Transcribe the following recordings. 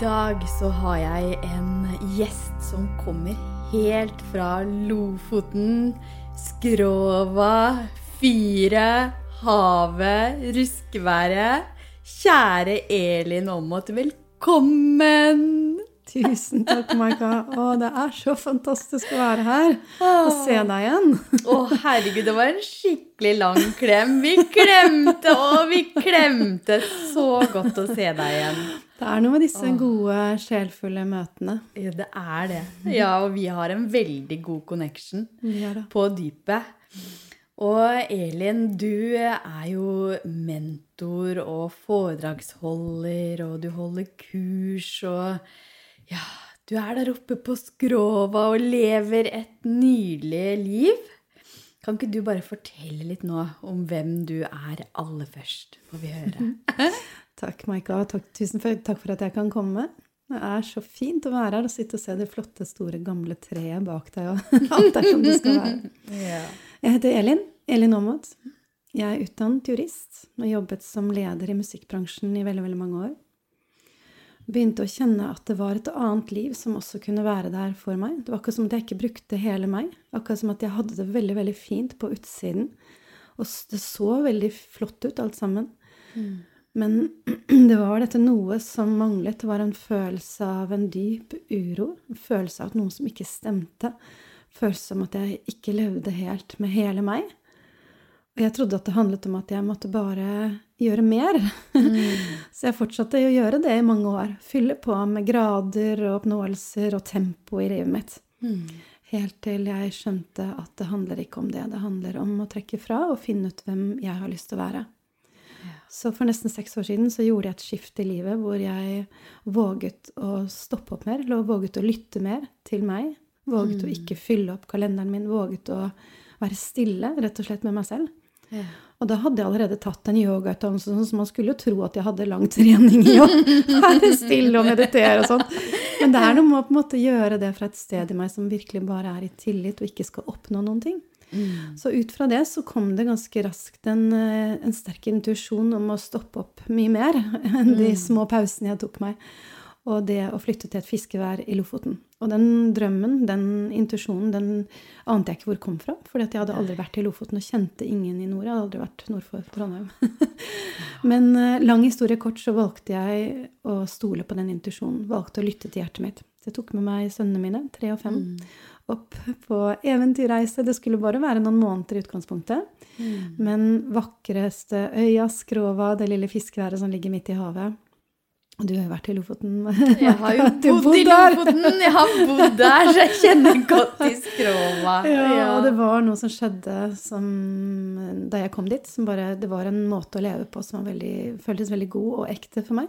dag så har jeg en gjest som kommer helt fra Lofoten, Skrova, Fyre, havet, ruskeværet. Kjære Elin Aamodt, velkommen! Tusen takk, Maika. Å, det er så fantastisk å være her og se deg igjen. Å, herregud, det var en skikkelig lang klem. Vi klemte, og vi klemte. Så godt å se deg igjen. Det er noe med disse gode, sjelfulle møtene. Ja, det er det. Ja, og vi har en veldig god connection på dypet. Og Elin, du er jo mentor og foredragsholder, og du holder kurs, og ja, du er der oppe på skrova og lever et nydelig liv. Kan ikke du bare fortelle litt nå om hvem du er aller først, får vi høre? Takk, Maika. Takk, tusen for, takk for at jeg kan komme. Det er så fint å være her og sitte og se det flotte, store, gamle treet bak deg. og alt er som det skal være. Ja. Jeg heter Elin. Elin Aamodt. Jeg er utdannet jurist og jobbet som leder i musikkbransjen i veldig, veldig mange år. Begynte å kjenne at det var et annet liv som også kunne være der for meg. Det var akkurat som at jeg ikke brukte hele meg. Akkurat som at jeg hadde det veldig, veldig fint på utsiden. Og det så veldig flott ut, alt sammen. Men det var dette noe som manglet. Det var en følelse av en dyp uro. En følelse av at noe som ikke stemte. Følelse som at jeg ikke levde helt med hele meg. Og jeg trodde at det handlet om at jeg måtte bare gjøre mer. Så jeg fortsatte å gjøre det i mange år. Fylle på med grader og oppnåelser og tempo i livet mitt. Helt til jeg skjønte at det handler ikke om det. Det handler om å trekke fra og finne ut hvem jeg har lyst til å være. Så for nesten seks år siden så gjorde jeg et skift i livet hvor jeg våget å stoppe opp mer, eller våget å lytte mer til meg. Våget å ikke fylle opp kalenderen min, våget å være stille, rett og slett med meg selv. Og da hadde jeg allerede tatt en yogautdannelse, sånn, så man skulle jo tro at jeg hadde lang trening i å være stille og meditere og sånn. Men det er noe med å på en måte gjøre det fra et sted i meg som virkelig bare er i tillit og ikke skal oppnå noen ting. Så ut fra det så kom det ganske raskt en, eh, en sterk intuisjon om å stoppe opp mye mer enn de små pausene jeg tok meg. Og det å flytte til et fiskevær i Lofoten. Og den drømmen, den intuisjonen, den ante jeg ikke hvor kom fra. For jeg hadde aldri vært i Lofoten og kjente ingen i nord. Jeg hadde aldri vært nord for Trondheim. Men eh, lang historie kort så valgte jeg å stole på den intuisjonen. Valgte å lytte til hjertet mitt. Så jeg tok med meg sønnene mine, tre og fem, opp på eventyrreise. Det skulle bare være noen måneder i utgangspunktet. Men vakreste øya, Skrova, det lille fiskeværet som ligger midt i havet. Du har jo vært i Lofoten. Jeg har jo bodd i. Lofoten, jeg har bodd der, så jeg kjenner godt til Skrova. Ja, og det var noe som skjedde som, da jeg kom dit, som bare Det var en måte å leve på som var veldig, føltes veldig god og ekte for meg.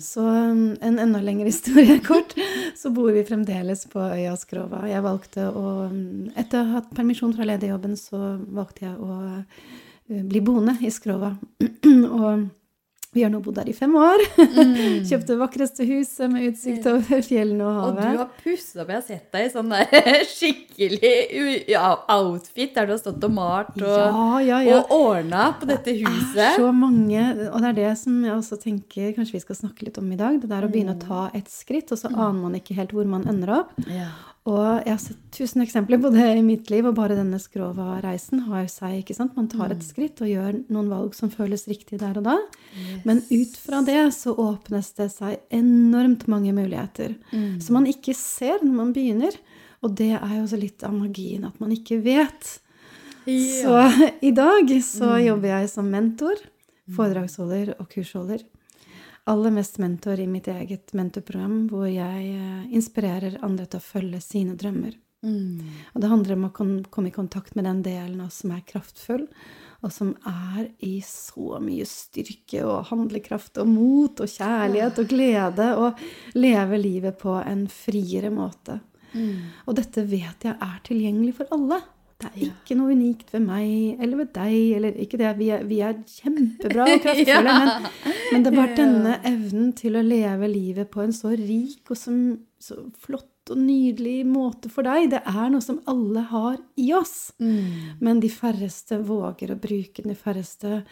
Så um, en enda lengre historie kort, så bor vi fremdeles på øya Skrova. Jeg valgte å um, Etter å ha hatt permisjon fra lederjobben, så valgte jeg å uh, bli boende i Skrova. og vi har nå bodd der i fem år. Kjøpte det vakreste huset med utsikt over fjellene og havet. Og du har pussa opp. Jeg har sett deg i sånn der skikkelig ja, outfit der du har stått og malt og, Ja, ja, ja. og ordna på dette huset. Det er så mange, og det er det som jeg også tenker kanskje vi skal snakke litt om i dag. Det der å begynne å ta et skritt, og så aner man ikke helt hvor man ender opp. Ja. Og jeg har sett tusen eksempler på det i mitt liv, og bare denne Skrova-reisen har seg, ikke sant. Man tar et skritt og gjør noen valg som føles riktig der og da. Men ut fra det så åpnes det seg enormt mange muligheter som man ikke ser når man begynner. Og det er jo også litt av magien, at man ikke vet. Så i dag så jobber jeg som mentor, foredragsholder og kursholder. Aller mest mentor i mitt eget mentorprogram, hvor jeg eh, inspirerer andre til å følge sine drømmer. Og det handler om å komme i kontakt med den delen av oss som er kraftfull, og som er i så mye styrke og handlekraft og mot og kjærlighet og glede, og leve livet på en friere måte. Og dette vet jeg er tilgjengelig for alle. Det er ikke noe unikt ved meg eller ved deg. eller ikke det. Vi er, vi er kjempebra og kraftfulle, men, men det bare denne evnen til å leve livet på en så rik og som, så flott og nydelig måte for deg. Det er noe som alle har i oss. Men de færreste våger å bruke den. De færreste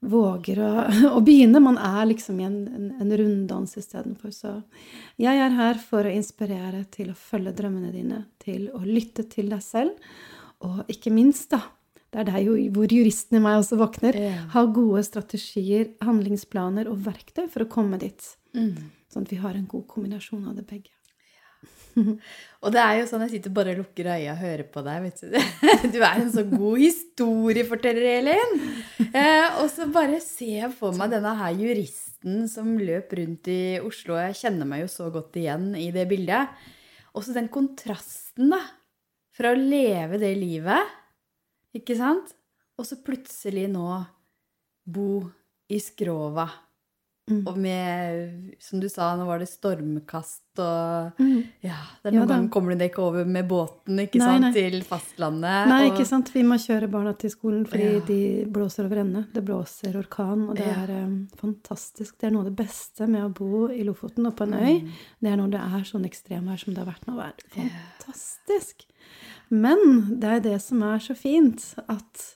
våger å, å begynne. Man er liksom i en, en, en runddans istedenfor. Så jeg er her for å inspirere til å følge drømmene dine, til å lytte til deg selv, og ikke minst, da det er der jo, hvor juristen i meg også våkner. Ja. Ha gode strategier, handlingsplaner og verktøy for å komme dit. Mm. Sånn at vi har en god kombinasjon av det begge. Og det er jo sånn jeg sitter bare og lukker øya og hører på deg. vet Du Du er en så god historieforteller, Elin. Eh, og så bare ser jeg for meg denne her juristen som løp rundt i Oslo. Jeg kjenner meg jo så godt igjen i det bildet. Og så den kontrasten, da. Fra å leve det livet, ikke sant? Og så plutselig nå bo i Skrova. Mm. Og med, som du sa, nå var det stormkast og Mm. ja, det er noen ja, ganger kommer du deg ikke over med båten ikke Nei, sant, nei. til fastlandet. Nei, og- ikke sant. Vi må kjøre barna til skolen fordi Ja. de blåser over ende. Det blåser orkan, og det Ja. er um, fantastisk. Det er noe av det beste med å bo i Lofoten og på en øy. Mm. Det er når det er sånn ekstremvær som det har vært nå. Det er fantastisk. Men det er det som er så fint, at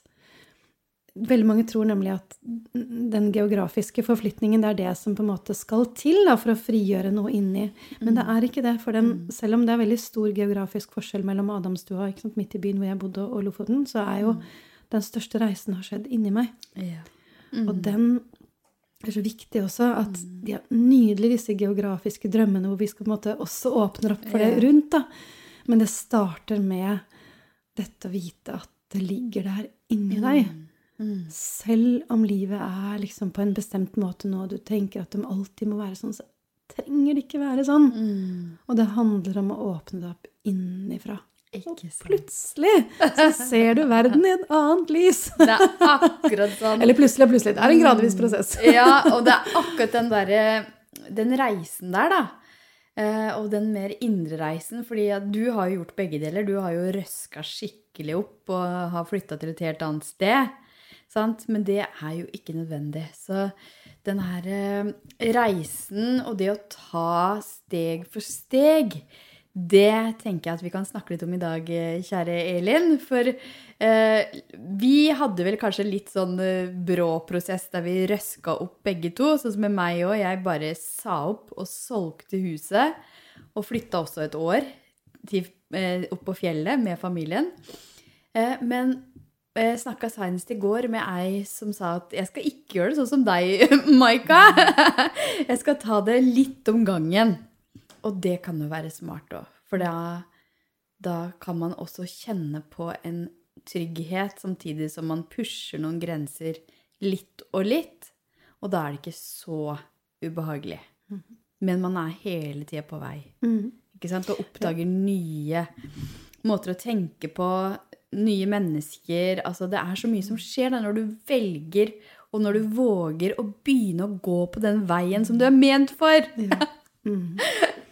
Veldig mange tror nemlig at den geografiske forflytningen det er det som på en måte skal til da, for å frigjøre noe inni. Men det er ikke det. For den, selv om det er veldig stor geografisk forskjell mellom Adamstua sant, midt i byen hvor jeg bodde, og Lofoten, så er jo den største reisen har skjedd inni meg. Ja. Og den er så viktig også at de er nydelige, disse geografiske drømmene, hvor vi skal på en måte også åpner opp for det rundt. da. Men det starter med dette å vite at det ligger der inni deg. Mm. Selv om livet er liksom på en bestemt måte nå, du tenker at de alltid må være sånn, så trenger det ikke være sånn. Mm. Og det handler om å åpne det opp innifra. Og Ikke sant. plutselig så ser du verden i et annet lys. Det er akkurat sånn. Eller plutselig og plutselig. Det er en gradvis prosess. ja, og det er akkurat den derre Den reisen der, da. Eh, og den mer indre reisen. fordi du har jo gjort begge deler. Du har jo røska skikkelig opp og har flytta til et helt annet sted. Sant? Men det er jo ikke nødvendig. Så den her eh, reisen og det å ta steg for steg, det tenker jeg at vi kan snakke litt om i dag, eh, kjære Elin. For eh, vi hadde vel kanskje litt sånn eh, brå prosess der vi røska opp begge to. Sånn som med meg òg. Jeg bare sa opp og solgte huset. Og flytta også et år til, eh, opp på fjellet med familien. Eh, men jeg snakka senest i går med ei som sa at jeg skal ikke gjøre det sånn som deg, Maika. Jeg skal ta det litt om gangen. Og det kan jo være smart òg, for da, da kan man også kjenne på en trygghet samtidig som man pusher noen grenser litt og litt. Og da er det ikke så ubehagelig. Men man er hele tida på vei. Mm. Ikke sant? Og oppdager nye måter å tenke på, nye mennesker. Altså, det er så mye som skjer da når du velger, og når du våger å begynne å gå på den veien som du er ment for. Ja. Mm.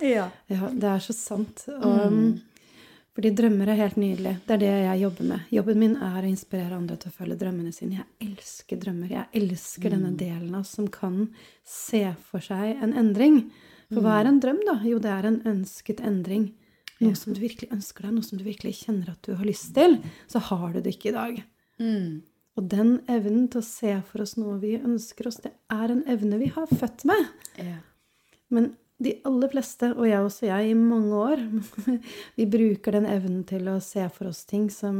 Ja. ja, det er så sant. Og, mm. fordi drømmer er helt nydelig. Det er det jeg jobber med. Jobben min er å inspirere andre til å følge drømmene sine. Jeg elsker drømmer. Jeg elsker denne delen av oss som kan se for seg en endring. For hva er en drøm, da? Jo, det er en ønsket endring. Noe som du virkelig ønsker deg, noe som du virkelig kjenner at du har lyst til. Så har du det ikke i dag. Mm. Og den evnen til å se for oss noe vi ønsker oss, det er en evne vi har født med. Ja. Men de aller fleste, og jeg også, jeg i mange år, vi bruker den evnen til å se for oss ting som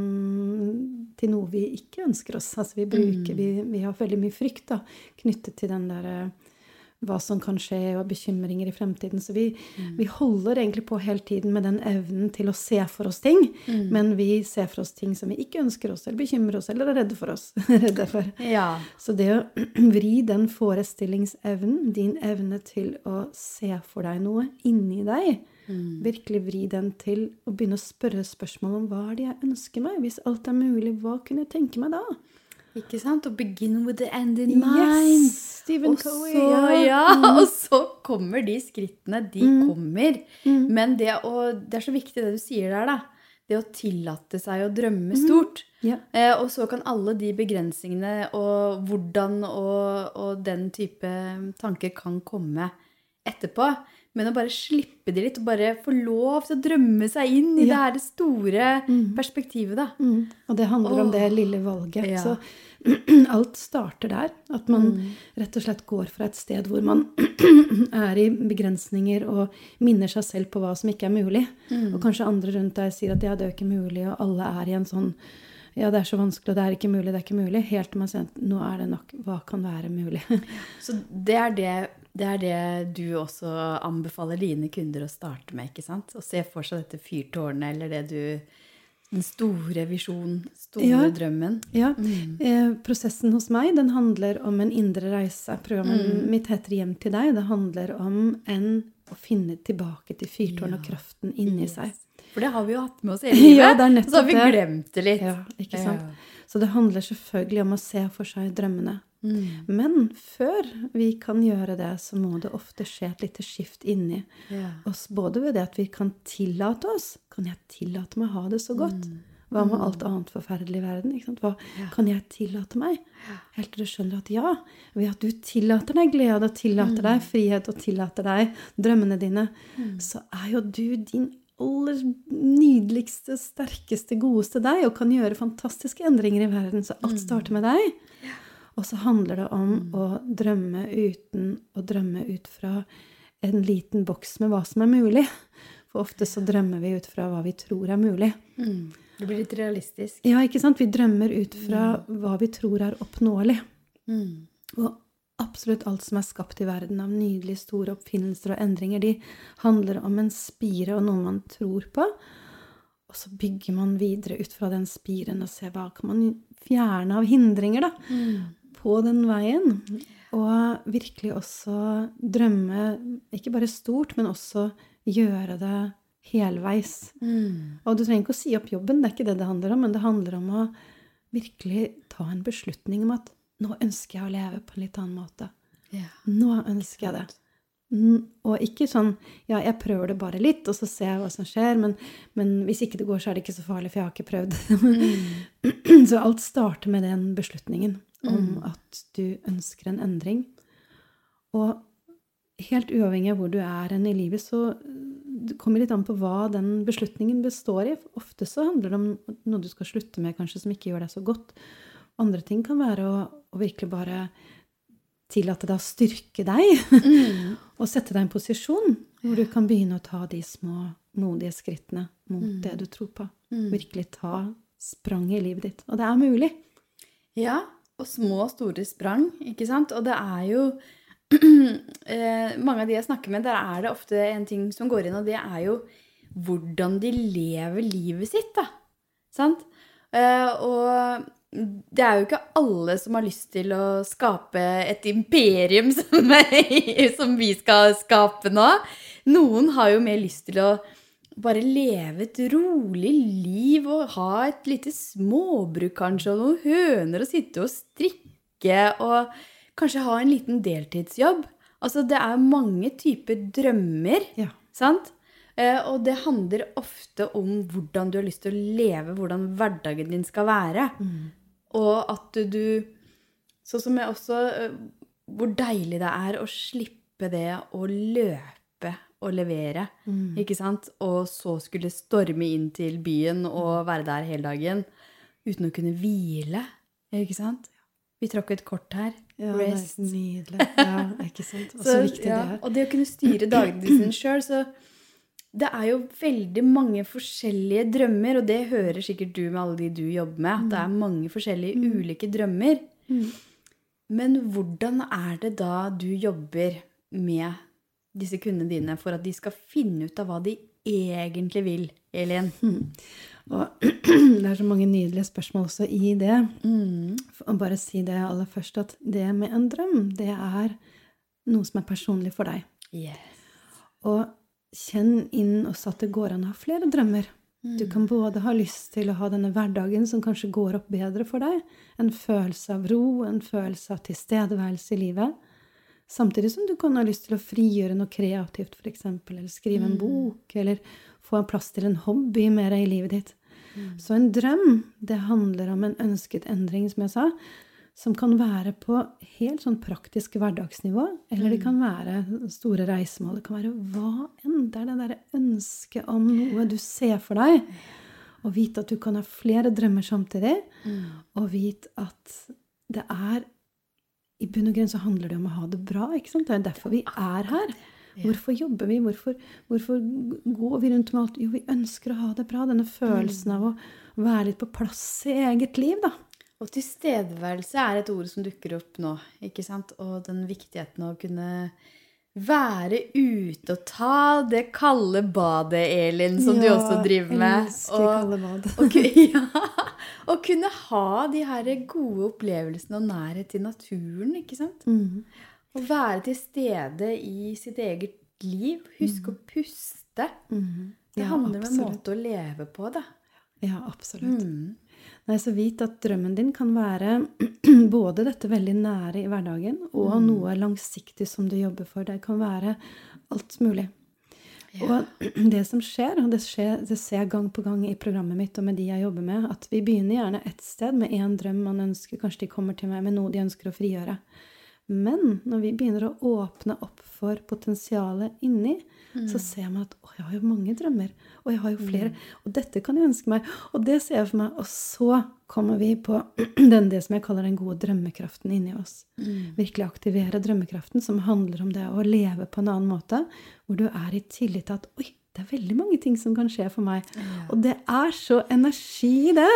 til noe vi ikke ønsker oss. Altså vi bruker, vi, vi har veldig mye frykt da, knyttet til den der eh, hva som kan skje, og bekymringer i fremtiden. Så vi, vi holder egentlig på hele tiden med den evnen til å se for oss ting. Men vi ser for oss ting som vi ikke ønsker oss, eller bekymrer oss, eller er redde for oss. redde for. ja. Så det å vri den forestillingsevnen, din evne til å se for deg noe inni deg, virkelig vri den til å begynne å spørre spørsmål om hva er det jeg ønsker meg? Hvis alt er mulig, hva kunne jeg tenke meg da? Ikke sant? Og begin with the end in mind. Yes! Stephen Cowie. Ja. ja, og så kommer de skrittene. De kommer. Mm. Men det, å, det er så viktig det du sier der, da. Det å tillate seg å drømme stort. Yeah. Eh, og så kan alle de begrensningene og hvordan og, og den type tanker kan komme etterpå. Men å bare slippe det litt, og bare få lov til å drømme seg inn i Ja. det her store Mm. perspektivet, da. Mm. Og det handler om det lille valget. Ja. Så alt starter der. At man Mm. rett og slett går fra et sted hvor man er i begrensninger og minner seg selv på hva som ikke er mulig. Mm. Og kanskje andre rundt deg sier at ja, det er jo ikke mulig, og alle er i en sånn ja, det er så vanskelig, og det er ikke mulig, det er ikke mulig. Helt til man sier at nå er det nok. Hva kan være mulig? Så det er det, det er det du også anbefaler dine kunder å starte med, ikke sant? Å se for seg dette fyrtårnet, eller det du Den store visjonen, store Ja. drømmen. Ja, Mm. eh, Prosessen hos meg den handler om en indre reise. Programmet Mm. mitt heter Hjem til deg. Det handler om en å finne tilbake til fyrtårnet og kraften inni seg. For det har vi jo hatt med oss hele livet. Ja, det er og så har vi glemt det litt. Ja, ikke sant? Ja. Så det handler selvfølgelig om å se for seg drømmene. Mm. Men før vi kan gjøre det, så må det ofte skje et lite skift inni yeah. oss. Både ved det at vi kan tillate oss. Kan jeg tillate meg å ha det så godt? Hva med alt annet forferdelig i verden? Hva Ja. kan jeg tillate meg? Helt til du skjønner at ja, ved at du tillater deg glede og tillater deg frihet og tillater deg drømmene dine, så er jo du din aller nydeligste, sterkeste, godeste deg og kan gjøre fantastiske endringer i verden. Så alt starter med deg. Og så handler det om å drømme uten å drømme ut fra en liten boks med hva som er mulig. For ofte så drømmer vi ut fra hva vi tror er mulig. Mm. Det blir litt realistisk. Ja, ikke sant? Vi drømmer ut fra hva vi tror er oppnåelig. Mm. Og absolutt alt som er skapt i verden av nydelige, store oppfinnelser og endringer, de handler om en spire og noe man tror på. Og så bygger man videre ut fra den spiren og ser hva kan man fjerne av hindringer da, på den veien. Og virkelig også drømme, ikke bare stort, men også gjøre det helveis. Mm. Og du trenger ikke å si opp jobben, det er ikke det det handler om, men det handler om å virkelig ta en beslutning om at nå ønsker jeg å leve på en litt annen måte. Yeah. Nå ønsker jeg det. Mm, Og ikke sånn ja, jeg prøver det bare litt, og så ser jeg hva som skjer, men, men hvis ikke det går, så er det ikke så farlig, for jeg har ikke prøvd. så alt starter med den beslutningen om at du ønsker en endring. Og helt uavhengig av hvor du er hen i livet, så det kommer litt an på hva den beslutningen består i. Ofte så handler det om noe du skal slutte med, kanskje, som ikke gjør deg så godt. Andre ting kan være å, å virkelig bare tillate deg å styrke deg. Mm. og sette deg i en posisjon hvor du kan begynne å ta de små, modige skrittene mot det du tror på. Mm. Virkelig ta spranget i livet ditt. Og det er mulig. Ja, og små og store sprang, ikke sant? Og det er jo eh, Mange av de jeg snakker med, der er det ofte en ting som går inn, og det er jo hvordan de lever livet sitt, da. Sant? Eh, og det er jo ikke alle som har lyst til å skape et imperium som, som vi skal skape nå. Noen har jo mer lyst til å bare leve et rolig liv og ha et lite småbruk kanskje, og noen høner og sitte og strikke og kanskje ha en liten deltidsjobb. Altså det er mange typer drømmer, Ja. sant? Eh, og det handler ofte om hvordan du har lyst til å leve, hvordan hverdagen din skal være. Og at du Sånn som jeg også eh, Hvor deilig det er å slippe det å løpe og levere. Ikke sant? Og så skulle storme inn til byen og være der hele dagen uten å kunne hvile. Ikke sant? Vi tråkk et kort her. Ja, det er Rest. nydelig. Ja, ikke sant? Og så viktig ja, det er. Og det å kunne styre dagene sine sjøl, så det er jo veldig mange forskjellige drømmer, og det hører sikkert du med alle de du jobber med, at det er mange forskjellige ulike drømmer. Mm. Men hvordan er det da du jobber med disse kundene dine for at de skal finne ut av hva de egentlig vil, Elin? Og det er så mange nydelige spørsmål også i det. Mm. Og bare si det aller først, at det med en drøm, det er noe som er personlig for deg. Yes. Og kjenn inn også at det går an å ha flere drømmer. Du kan både ha lyst til å ha denne hverdagen som kanskje går opp bedre for deg, en følelse av ro, en følelse av tilstedeværelse i livet, samtidig som du kan ha lyst til å frigjøre noe kreativt, f.eks., eller skrive en bok, eller få en plass til en hobby mer i livet ditt. Så en drøm, det handler om en ønsket endring, som jeg sa, som kan være på helt sånn praktisk hverdagsnivå, eller det kan være store reisemål. Det kan være hva enn. Det er det derre ønsket om noe du ser for deg. Og vite at du kan ha flere drømmer samtidig. Og vite at det er I bunn og grunn så handler det om å ha det bra. ikke sant? Det er derfor vi er her. Hvorfor jobber vi? Hvorfor, hvorfor går vi rundt med alt? Jo, vi ønsker å ha det bra. Denne følelsen av å være litt på plass i eget liv, da. Og tilstedeværelse er et ord som dukker opp nå. ikke sant? Og den viktigheten av å kunne være ute og ta det kalde badet, Elin, som du også driver med. Jeg elsker kalde bad. og, ja, og kunne ha de her gode opplevelsene og nærhet til naturen, ikke sant? Mhm. Å være til stede i sitt eget liv. Huske å puste. Mhm. Det Ja, handler om en måte å leve på, da. Ja, absolutt. Mm. Nei, så vit at drømmen din kan være både dette veldig nære i hverdagen og Mm. noe langsiktig som du jobber for. Det kan være alt mulig. Og det som skjer, og det, skjer, det ser jeg gang på gang i programmet mitt og med de jeg jobber med, at vi begynner gjerne ett sted med én drøm man ønsker. Kanskje de kommer til meg med noe de ønsker å frigjøre. Men når vi begynner å åpne opp for potensialet inni, så ser man at å, jeg har jo mange drømmer. Og jeg har jo flere. Og dette kan jeg ønske meg. Og det ser jeg for meg. Og så kommer vi på den, det som jeg kaller den gode drømmekraften inni oss. Virkelig aktivere drømmekraften, som handler om det å leve på en annen måte. Hvor du er i tillit til at oi, det er veldig mange ting som kan skje for meg. Og det er så energi i det.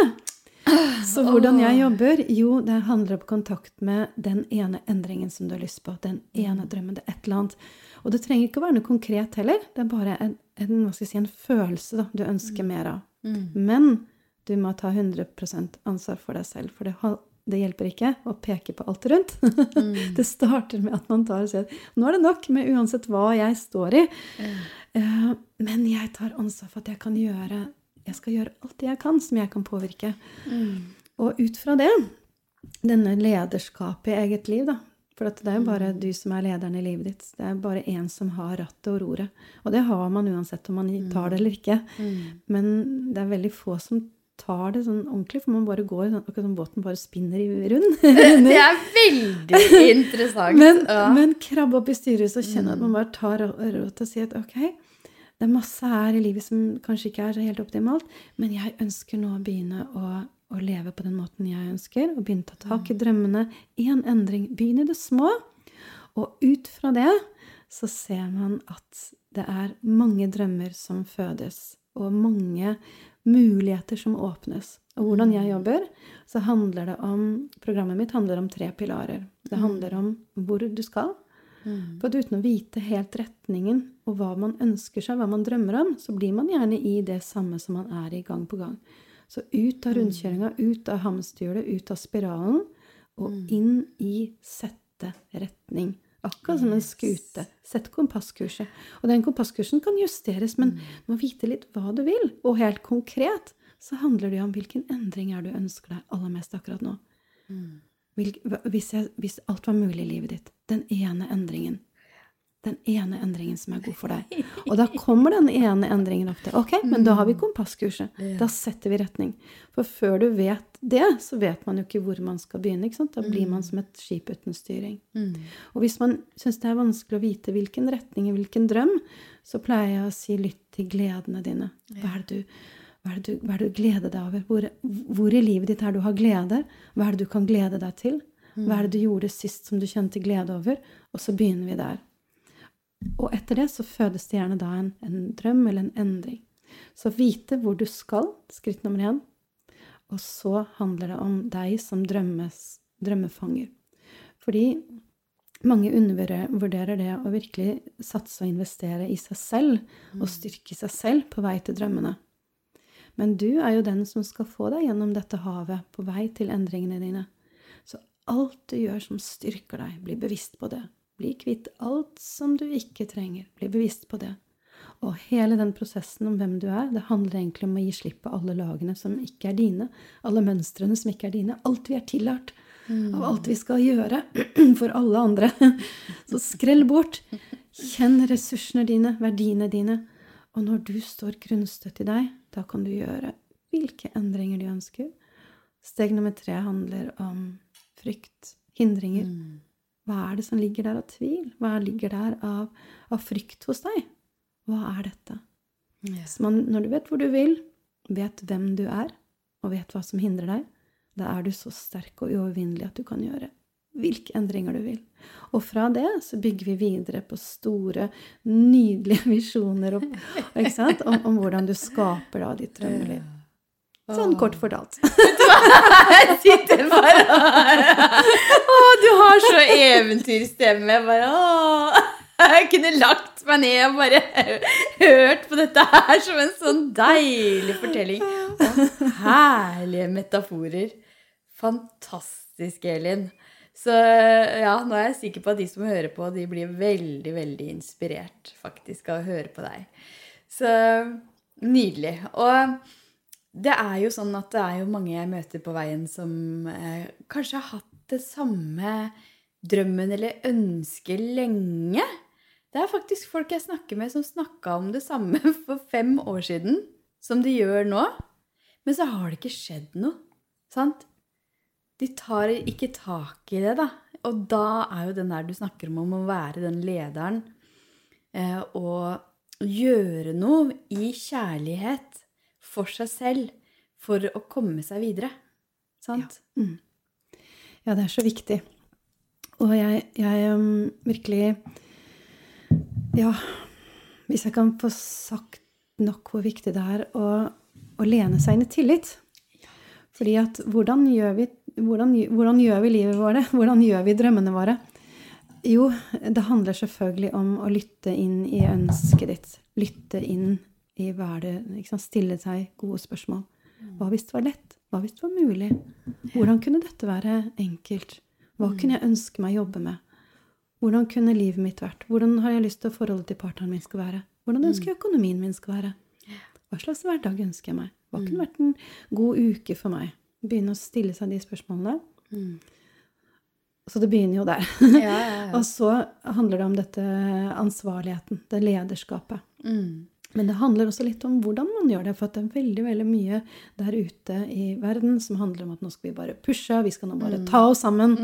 Så hvordan jeg jobber? Jo, det handler om kontakt med den ene endringen som du har lyst på. Den ene drømmen. Det er et eller annet. Og det trenger ikke å være noe konkret heller. Det er bare en, en, si, en følelse da, du ønsker mer av. Men du må ta 100% ansvar for deg selv. For det, det hjelper ikke å peke på alt rundt. det starter med at man tar og sier nå er det nok med uansett hva jeg står i. Eh, men jeg tar ansvar for at jeg kan gjøre jeg skal gjøre alt det jeg kan som jeg kan påvirke. Og ut fra det, denne lederskapet i eget liv, da. For det er jo bare du som er lederen i livet ditt. Det er bare én som har rattet og roret. Og det har man uansett om man tar det eller ikke. Men det er veldig få som tar det sånn ordentlig, for man bare går sånn, akkurat som båten bare spinner i rund. Det er veldig interessant. Men, ja. men krabbe opp i styrehuset og kjenne at man bare tar rå- råd til å si at ok, det er masse her i livet som kanskje ikke er så helt optimalt, men jeg ønsker nå å begynne å, å leve på den måten jeg ønsker, og begynne å ta tak i drømmene. Én endring. Begynn i det små. Og ut fra det så ser man at det er mange drømmer som fødes, og mange muligheter som åpnes. Og hvordan jeg jobber, så handler det om Programmet mitt handler om tre pilarer. Det handler om hvor du skal. For at uten å vite helt retningen og hva man ønsker seg, hva man drømmer om, så blir man gjerne i det samme som man er i gang på gang. Så ut av rundkjøringa, ut av hamsterhjulet, ut av spiralen, og inn i sette retning. Akkurat som en skute. Sett kompasskurset. Og den kompasskursen kan justeres, men du må vite litt hva du vil. Og helt konkret så handler det jo om hvilken endring er du ønsker deg aller mest akkurat nå. Hva- hvis, jeg, hvis alt var mulig i livet ditt, den ene endringen. Den ene endringen som er god for deg. Og da kommer den ene endringen opp til. Ok, men da har vi kompasskurset. Da setter vi retning. For før du vet det, så vet man jo ikke hvor man skal begynne. Da blir man som et skip uten styring. Og hvis man syns det er vanskelig å vite hvilken retning, hvilken drøm, så pleier jeg å si lytt til gledene dine. Hva er det du, hva er det du, hva er det du gleder deg over? Hvor, hvor i livet ditt er du har glede? Hva er det du kan glede deg til? Hva er det du gjorde sist som du kjente glede over? Og så begynner vi der. Og etter det så fødes det gjerne da en, en drøm eller en endring. Så vite hvor du skal, skritt nummer én. Og så handler det om deg som drømmes, drømmefanger. Fordi mange undervurderer det å virkelig satse og investere i seg selv og styrke seg selv på vei til drømmene. Men du er jo den som skal få deg gjennom dette havet på vei til endringene dine. Så alt du gjør som styrker deg, bli bevisst på det. Bli kvitt alt som du ikke trenger. Bli bevisst på det. Og hele den prosessen om hvem du er, det handler egentlig om å gi slipp på alle lagene som ikke er dine. Alle mønstrene som ikke er dine. Alt vi er tillært. Av alt vi skal gjøre for alle andre. Så skrell bort. Kjenn ressursene dine, verdiene dine. Og når du står grunnstøtt i deg, da kan du gjøre hvilke endringer du ønsker. Steg nummer tre handler om frykt, hindringer. Mm. Hva er det som ligger der av tvil? Hva ligger der av, av frykt hos deg? Hva er dette? Yes. Så man, når du vet hvor du vil, vet hvem du er, og vet hva som hindrer deg, da er du så sterk og uovervinnelig at du kan gjøre hvilke endringer du vil. Og fra det så bygger vi videre på store, nydelige visjoner om, om, om hvordan du skaper da ditt drømmeliv. Sånn kort fortalt. Jeg sitter bare Å, du har så eventyrstemme. Bare, å. Jeg kunne lagt meg ned og bare hørt på dette her som en sånn deilig fortelling. Og herlige metaforer. Fantastisk, Elin. Så ja, nå er jeg sikker på at de som hører på, de blir veldig, veldig inspirert faktisk av å høre på deg. Så nydelig. Og det er jo sånn at det er jo mange jeg møter på veien som eh, kanskje har hatt det samme drømmen eller ønsket lenge. Det er faktisk folk jeg snakker med som snakka om det samme for fem år siden som de gjør nå. Men så har det ikke skjedd noe. Sant? De tar ikke tak i det, da. Og da er jo den der du snakker om, om å være den lederen eh, og gjøre noe i kjærlighet for seg selv for å komme seg videre. Sant? Mm. Ja, det er så viktig. Og jeg, jeg um, virkelig Ja, hvis jeg kan få sagt nok hvor viktig det er å, å lene seg inn i tillit. Fordi at hvordan gjør vi, hvordan, hvordan gjør vi livet vårt? Hvordan gjør vi drømmene våre? Jo, det handler selvfølgelig om å lytte inn i ønsket ditt. Lytte inn i hva er det liksom, Stille seg gode spørsmål. Hva hvis det var lett? Hva hvis det var mulig? Hvordan kunne dette være enkelt? Hva kunne jeg ønske meg å jobbe med? Hvordan kunne livet mitt vært? Hvordan har jeg lyst til at forholdet til partneren min skal være? Hvordan ønsker jeg økonomien min skal være? Hva slags hverdag ønsker jeg meg? Hva kunne vært en god uke for meg? Begynne å stille seg de spørsmålene. Så det begynner jo der. Ja, ja, ja. Og så handler det om dette ansvarligheten, det lederskapet. Mm. Men det handler også litt om hvordan man gjør det. For det er veldig veldig mye der ute i verden som handler om at nå skal vi bare pushe, vi skal nå bare ta oss sammen.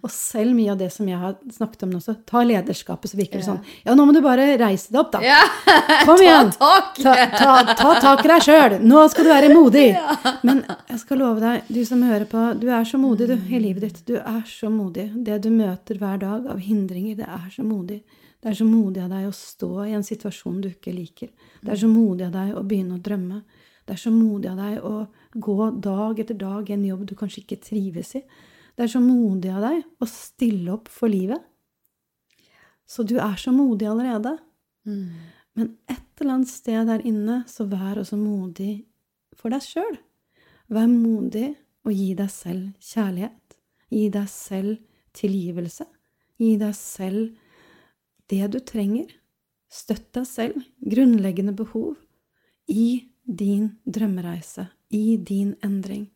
Og selv mye av det som jeg har snakket om nå, så ta lederskapet, så virker det sånn Ja, nå må du bare reise deg opp, da. Kom igjen! tak! Ta, ta, ta tak i deg sjøl! Nå skal du være modig! Men jeg skal love deg, du som hører på, du er så modig du, i livet ditt. Du er så modig. Det du møter hver dag av hindringer, det er så modig. Det er så modig av deg å stå i en situasjon du ikke liker. Det er så modig av deg å begynne å drømme. Det er så modig av deg å gå dag etter dag i en jobb du kanskje ikke trives i. Det er så modig av deg å stille opp for livet. Så du er så modig allerede. Men et eller annet sted der inne, så vær også modig for deg sjøl. Vær modig og gi deg selv kjærlighet. Gi deg selv tilgivelse. Gi deg selv det du trenger. Støtt deg selv, grunnleggende behov, i din drømmereise, i din endring.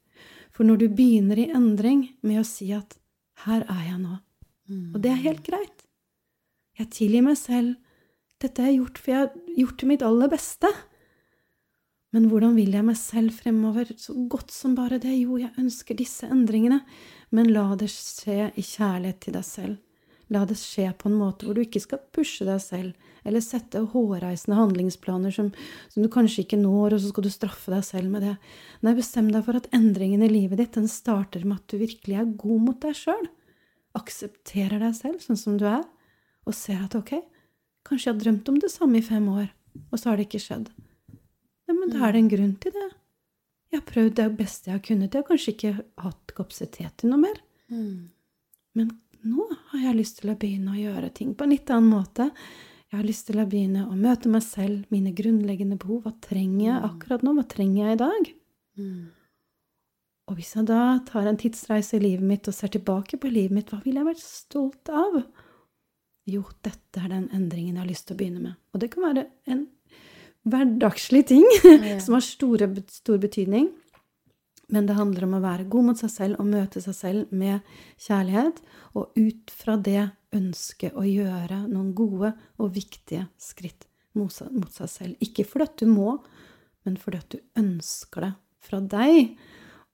For når du begynner i endring med å si at 'her er jeg nå', og det er helt greit Jeg tilgir meg selv. Dette har jeg gjort for jeg har gjort til mitt aller beste. Men hvordan vil jeg meg selv fremover? Så godt som bare det. Jo, jeg ønsker disse endringene. Men la det skje i kjærlighet til deg selv. La det skje på en måte hvor du ikke skal pushe deg selv, eller sette hårreisende handlingsplaner som, som du kanskje ikke når, og så skal du straffe deg selv med det. Nei, bestem deg for at endringen i livet ditt den starter med at du virkelig er god mot deg sjøl. Aksepterer deg selv sånn som du er, og ser at ok, kanskje jeg har drømt om det samme i fem år, og så har det ikke skjedd. Nei, men da er det en grunn til det. Jeg har prøvd det beste jeg har kunnet. Jeg har kanskje ikke hatt kapasitet til noe mer. Men nå har jeg lyst til å begynne å gjøre ting på en litt annen måte. Jeg har lyst til å begynne å møte meg selv, mine grunnleggende behov. Hva trenger jeg akkurat nå? Hva trenger jeg i dag? Og hvis jeg da tar en tidsreise i livet mitt og ser tilbake på livet mitt, hva vil jeg være stolt av? Jo, dette er den endringen jeg har lyst til å begynne med. Og det kan være en hverdagslig ting som har store, stor betydning. Men det handler om å være god mot seg selv og møte seg selv med kjærlighet. Og ut fra det ønske å gjøre noen gode og viktige skritt mot seg, selv. Ikke fordi at du må, men fordi at du ønsker det fra deg.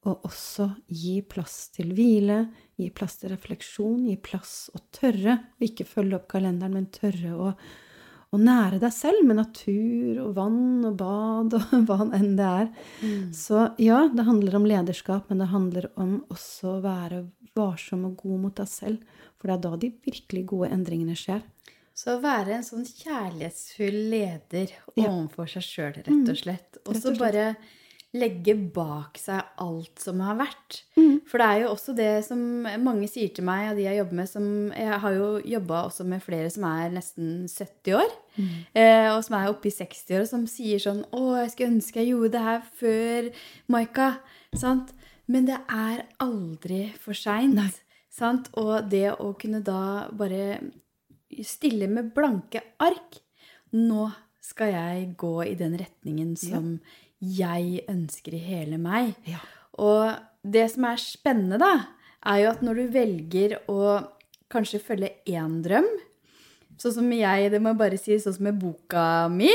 og også gi plass til hvile, gi plass til refleksjon, gi plass å tørre, ikke følge opp kalenderen, men tørre å, å nære deg selv med natur og vann og bad og hva enn det er. Så ja, det handler om lederskap, men det handler om også å være varsom og god mot deg selv. For det er da de virkelig gode endringene skjer. Så å være en sånn kjærlighetsfull leder Ja. overfor seg sjøl, rett og slett. Og så bare legge bak seg alt som har vært. Mm. For det er jo også det som mange sier til meg, og de jeg jobber med som Jeg har jo jobba også med flere som er nesten 70 år, Mm. eh, og som er oppe i 60 år, og som sier sånn Å, jeg skulle ønske jeg gjorde det her før Maika. Sant? Men det er aldri for seint. Sant? Og det å kunne da bare stille med blanke ark Nå skal jeg gå i den retningen som jeg ønsker i hele meg. Ja. Og det som er spennende, da, er jo at når du velger å kanskje følge én drøm Sånn som jeg, det må jeg bare si, sånn som med boka mi,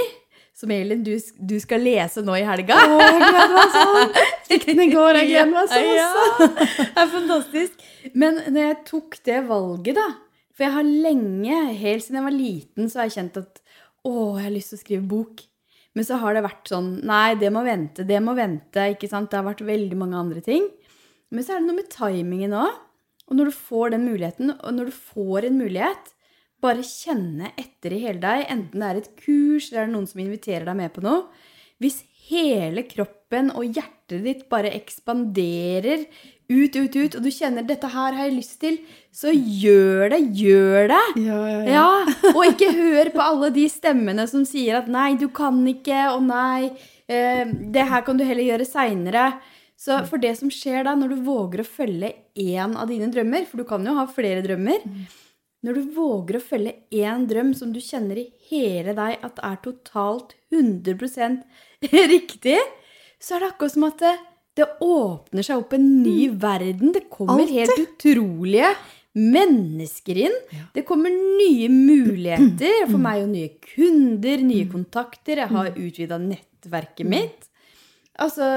som Elin, du, du skal lese nå i helga. Å, jeg gleder meg sånn! Fikk går, jeg gleder meg sånn også. det er fantastisk. Men når jeg tok det valget, da For jeg har lenge, helt siden jeg var liten, så har jeg kjent at å, jeg har lyst til å skrive bok. Men så har det vært sånn Nei, det må vente, det må vente. ikke sant? Det har vært veldig mange andre ting. Men så er det noe med timingen òg. Og når du får den muligheten, og når du får en mulighet, bare kjenne etter i hele deg, enten det er et kurs eller er det noen som inviterer deg med på noe. Hvis hele kroppen og hjertet ditt bare ekspanderer ut, ut, ut, og du kjenner 'dette her har jeg lyst til', så gjør det, gjør det! Ja, ja, ja. Ja, og ikke hør på alle de stemmene som sier at 'nei, du kan ikke', og 'nei, eh, det her kan du heller gjøre seinere'. Så for det som skjer da, når du våger å følge én av dine drømmer, for du kan jo ha flere drømmer Når du våger å følge én drøm som du kjenner i hele deg at er totalt 100 riktig, så er det akkurat som at det, åpner seg opp en ny verden. Det kommer Alltid. helt utrolige mennesker inn. Det kommer nye muligheter for meg og nye kunder, nye kontakter. Jeg har utvida nettverket mitt. Altså,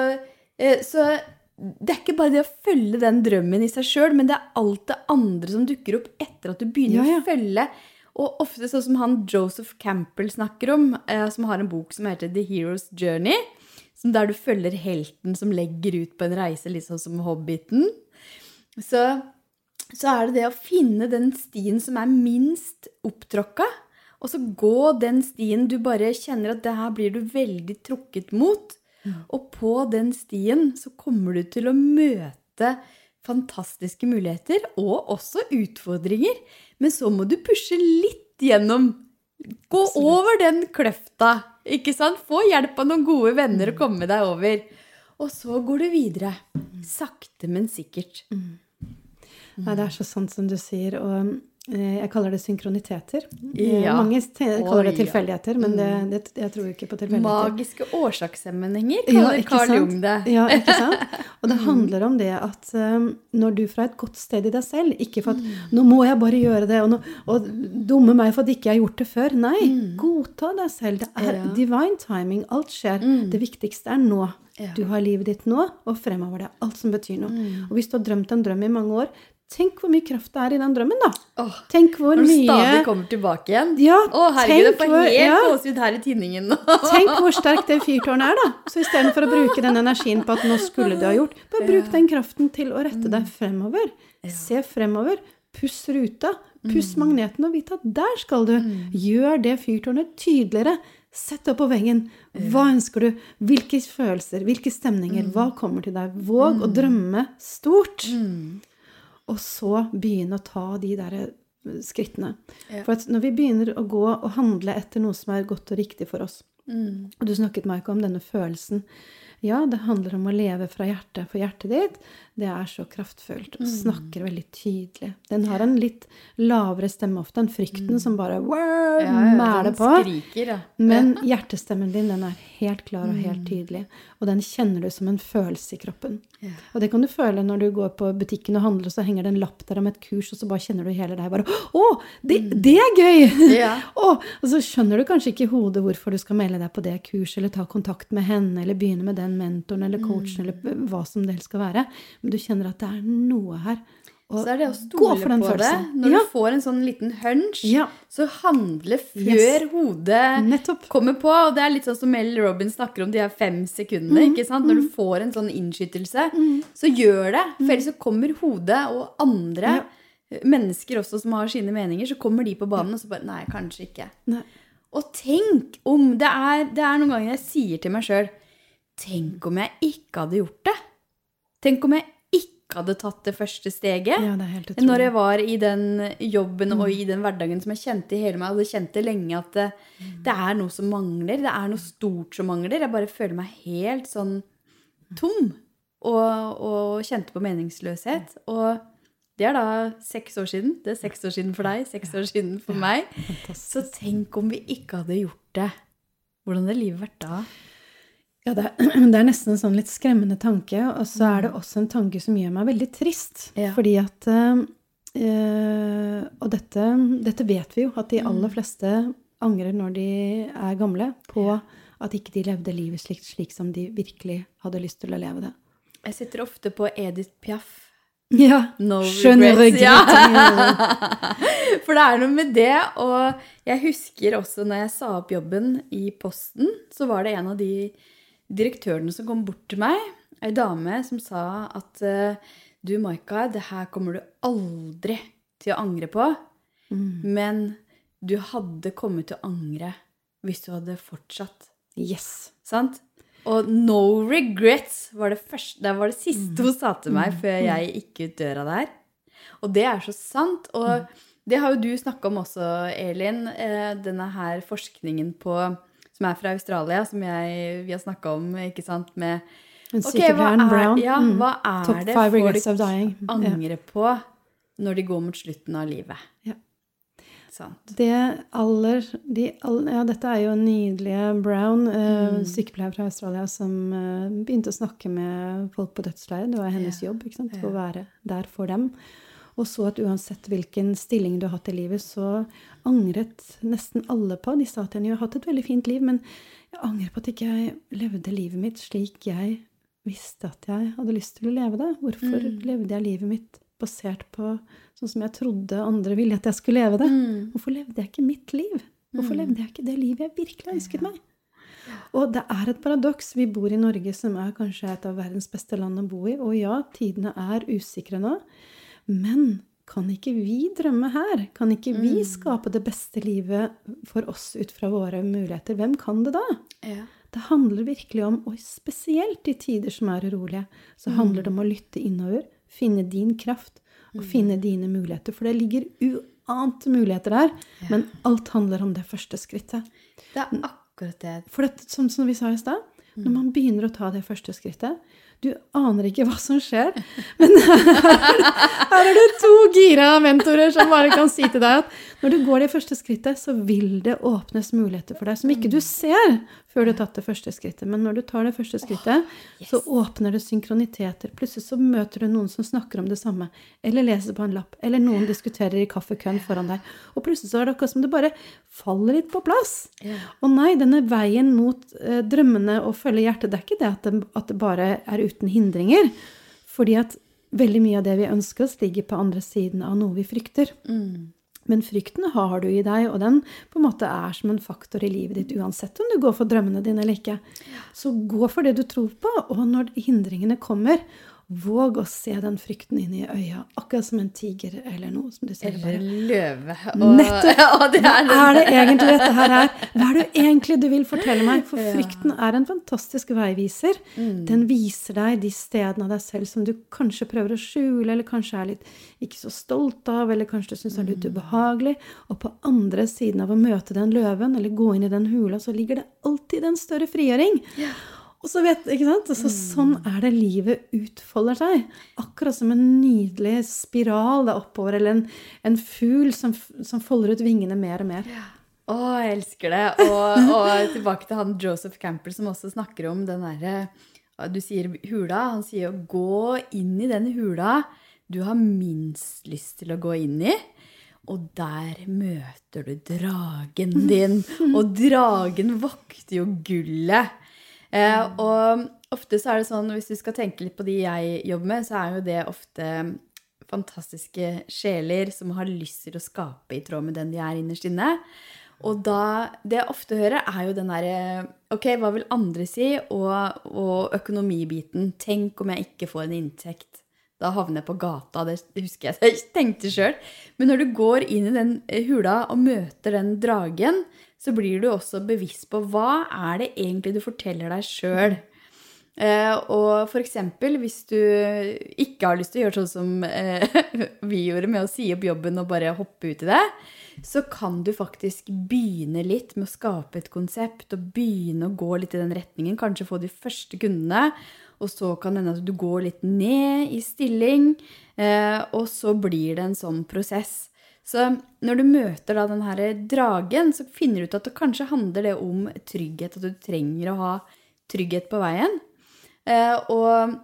eh, så det er ikke bare det å følge den drømmen i seg sjøl, men det er alt det andre som dukker opp etter at du begynner Ja, ja. å følge. Og ofte sånn som han Joseph Campbell snakker om, eh, som har en bok som heter The Hero's Journey. Som der du følger helten som legger ut på en reise, sånn som Hobbiten. Så, så er det det å finne den stien som er minst opptråkka. Og så gå den stien du bare kjenner at det her blir du veldig trukket mot. Og på den stien så kommer du til å møte fantastiske muligheter og også utfordringer. Men så må du pushe litt gjennom. Gå over den kløfta. Ikke sant? Få hjelp av noen gode venner å komme deg over. Og så går du videre. Sakte, men sikkert. Nei, det er så sant som du sier. Og jeg kaller det synkroniteter. Eh, Ja. Mange kaller det tilfeldigheter, men det, det, jeg tror ikke på tilfeldigheter. Magiske årsakssammenhenger, kaller Carl sant? Jung det. Ja, ikke sant? Og det handler om det at um, når du fra et godt sted i deg selv Ikke for at 'nå må jeg bare gjøre det', og, nå, og dumme meg for at ikke jeg har gjort det før. Nei, godta deg selv. Det er Ja. divine timing. Alt skjer. Det viktigste er nå. Ja. Du har livet ditt nå, og fremover. Det er alt som betyr noe. Og hvis du har drømt en drøm i mange år, tenk hvor mye kraft det er i den drømmen, da. Åh, Tenk hvor når du mye stadig kommer tilbake igjen. Ja, Å, herregud, jeg får helt ja. gåsehud her i tinningen nå. Tenk hvor sterkt det fyrtårnet er, da. Så istedenfor å bruke den energien på at nå skulle du ha gjort, bare bruk den kraften til å rette deg fremover. Se fremover. Puss ruta. Puss magneten og vite at der skal du. Gjør det fyrtårnet tydeligere. Sett det opp på veggen. Hva ønsker du? Hvilke følelser? Hvilke stemninger? Hva kommer til deg? Våg å drømme stort. Og så begynne å ta de der eh, skrittene. Ja. For at når vi begynner å gå og handle etter noe som er godt og riktig for oss Og du snakket, Maika, om denne følelsen. Ja, det handler om å leve fra hjertet, for hjertet ditt det er så kraftfullt og snakker veldig tydelig. Den har en litt lavere stemme ofte enn frykten som bare wow, mæler på. Skriker, ja. Men hjertestemmen din den er helt klar og helt tydelig. Og den kjenner du som en følelse i kroppen. Ja. Og det kan du føle når du går på butikken og handler, og så henger det en lapp der om et kurs, og så bare kjenner du hele deg bare Å, det, det er gøy! Ja. Å, og så skjønner du kanskje ikke i hodet hvorfor du skal melde deg på det kurset, eller ta kontakt med henne, eller begynne med den mentoren eller coachen eller hva som det helst skal være. Du kjenner at det er noe her. Og Så er det å stole på følelsen. det. Når Ja. du får en sånn liten hunch, Ja, så handle før Yes. hodet nettopp. kommer på. Og det er litt sånn som Mel Robin snakker om de her fem sekundene. Mm, ikke sant? Når du får en sånn innskytelse, så gjør det. For ellers så kommer hodet og andre Ja. mennesker også som har sine meninger, så kommer de på banen og så bare Nei, kanskje ikke. Nei. Og tenk om Det er, det er noen ganger jeg sier til meg sjøl Tenk om jeg ikke hadde gjort det. Tenk om jeg ikke hadde tatt det første steget. Ja, det. Når jeg var i den jobben og i den hverdagen som jeg kjente i hele meg, og jeg kjente lenge at det, det er noe som mangler, det er noe stort som mangler. Jeg bare føler meg helt sånn tom og, og kjente på meningsløshet. Og det er da seks år siden. Det er seks år siden for deg, seks år siden for meg. Så tenk om vi ikke hadde gjort det. Hvordan hadde livet vært da? Ja, det er, det er nesten en sånn litt skremmende tanke, og så er det også en tanke som gjør meg veldig trist. Ja. Fordi at øh, Og dette, dette vet vi jo, at de aller fleste angrer når de er gamle, på at ikke de levde livet slik, slik som de virkelig hadde lyst til å leve det. Jeg sitter ofte på Edith Piaf. Ja. No regrets. Ja. For det er noe med det. Og jeg husker også når jeg sa opp jobben i Posten, så var det en av de direktørene som kom bort til meg, ei dame som sa at eh, du, Maika, det her kommer du aldri til å angre på, Mm. men du hadde kommet til å angre hvis du hadde fortsatt. Yes. Sant? Og no regrets var det, første, det var det siste hun sa til meg før jeg gikk ut døra der. Og det er så sant. Og det har jo du snakka om også, Elin. eh, Denne her forskningen på som er fra Australia, som jeg, vi har snakka om, ikke sant, med En Ok, hva er, Brown. ja, mm. hva er det folk. Angrer på når de går mot slutten av livet? Ja. Det aller, de, aller, ja, dette er jo nydelige Brown, eh, Mm. sykepleier fra Australia, som eh, begynte å snakke med folk på dødsleiet. Det var hennes Ja, jobb ikke sant? å være der for dem. Og så at uansett hvilken stilling du har hatt i livet, så angret nesten alle på. De sa henne jeg har hatt et veldig fint liv, men jeg angrer på at ikke jeg levde livet mitt slik jeg visste at jeg hadde lyst til å leve det. Hvorfor Mm. levde jeg livet mitt basert på sånn som jeg trodde andre ville at jeg skulle leve det? Mm. Hvorfor levde jeg ikke mitt liv? Hvorfor Mm. levde jeg ikke det livet jeg virkelig ønsket meg? Og det er et paradoks. Vi bor i Norge, som er kanskje et av verdens beste land å bo i. Og ja, tidene er usikre nå. Men kan ikke vi drømme her? Kan ikke vi Mm. skape det beste livet for oss ut fra våre muligheter? Hvem kan det da? Ja. Det handler virkelig om, og spesielt i tider som er urolige, så handler det om å lytte innover, finne din kraft og finne dine muligheter. For det ligger uante muligheter der, men alt handler om det første skrittet. Det er akkurat det. For det, som, som vi sa i stad, når man begynner å ta det første skrittet Du aner ikke hva som skjer, men her, her er det to gira mentorer som bare kan si til deg at når du går det første skrittet, så vil det åpnes muligheter for deg som ikke du ser før du har tatt det første skrittet. Men når du tar det første skrittet, så åpner det synkroniteter. Plutselig så møter du noen som snakker om det samme, eller leser på en lapp, eller noen diskuterer i kaffekøen foran deg. Og plutselig så er det akkurat som det bare faller litt på plass. Og nei, denne veien mot eh, drømmene og følge hjertet, det er ikke det at, det at det bare er uten hindringer. Fordi at veldig mye av det vi ønsker oss, ligger på andre siden av noe vi frykter. Mm. Men frykten har du i deg, og den på en måte er som en faktor i livet ditt uansett om du går for drømmene dine eller ikke. Så gå for det du tror på, og når hindringene kommer, våg å se den frykten inn i øya, akkurat som en tiger eller noe som du ser Eller en løve. Og, Nettopp! Ja, det er Hva er det egentlig dette her er? Hva er det egentlig du vil fortelle meg? For frykten er en fantastisk veiviser. Mm. Den viser deg de stedene av deg selv som du kanskje prøver å skjule, eller kanskje er litt ikke så stolt av, eller kanskje du syns er Mm. litt ubehagelig. Og på andre siden av å møte den løven, eller gå inn i den hula, så ligger det alltid en større frigjøring. Og så vet, ikke sant? Så sånn er det livet utfolder seg. Akkurat som en nydelig spiral der oppover, eller en, en fugl som, som folder ut vingene mer og mer. Å, jeg elsker det. Og, og tilbake til han Joseph Campbell som også snakker om den derre Du sier hula. Han sier å gå inn i den hula du har minst lyst til å gå inn i. Og der møter du dragen din. Og dragen vokter jo gullet. Eh, og ofte så er det sånn, hvis du skal tenke litt på de jeg jobber med, så er jo det ofte fantastiske sjeler som har lyst til å skape i tråd med den de er innerst inne. Og da, det jeg ofte hører, er jo den derre Ok, hva vil andre si? Og, og økonomibiten. Tenk om jeg ikke får en inntekt. Da havner jeg på gata. Det husker jeg jeg tenkte sjøl. Men når du går inn i den hula og møter den dragen, så blir du også bevisst på hva er det egentlig du forteller deg sjøl. Uh, og for eksempel hvis du ikke har lyst til å gjøre sånn som uh, vi gjorde, med å si opp jobben og bare hoppe ut i det, så kan du faktisk begynne litt med å skape et konsept og begynne å gå litt i den retningen. Kanskje få de første kundene, og så kan det hende at du går litt ned i stilling. Uh, og så blir det en sånn prosess. Så når du møter da den her dragen, så finner du ut at det kanskje handler det om trygghet. At du trenger å ha trygghet på veien. Eh, og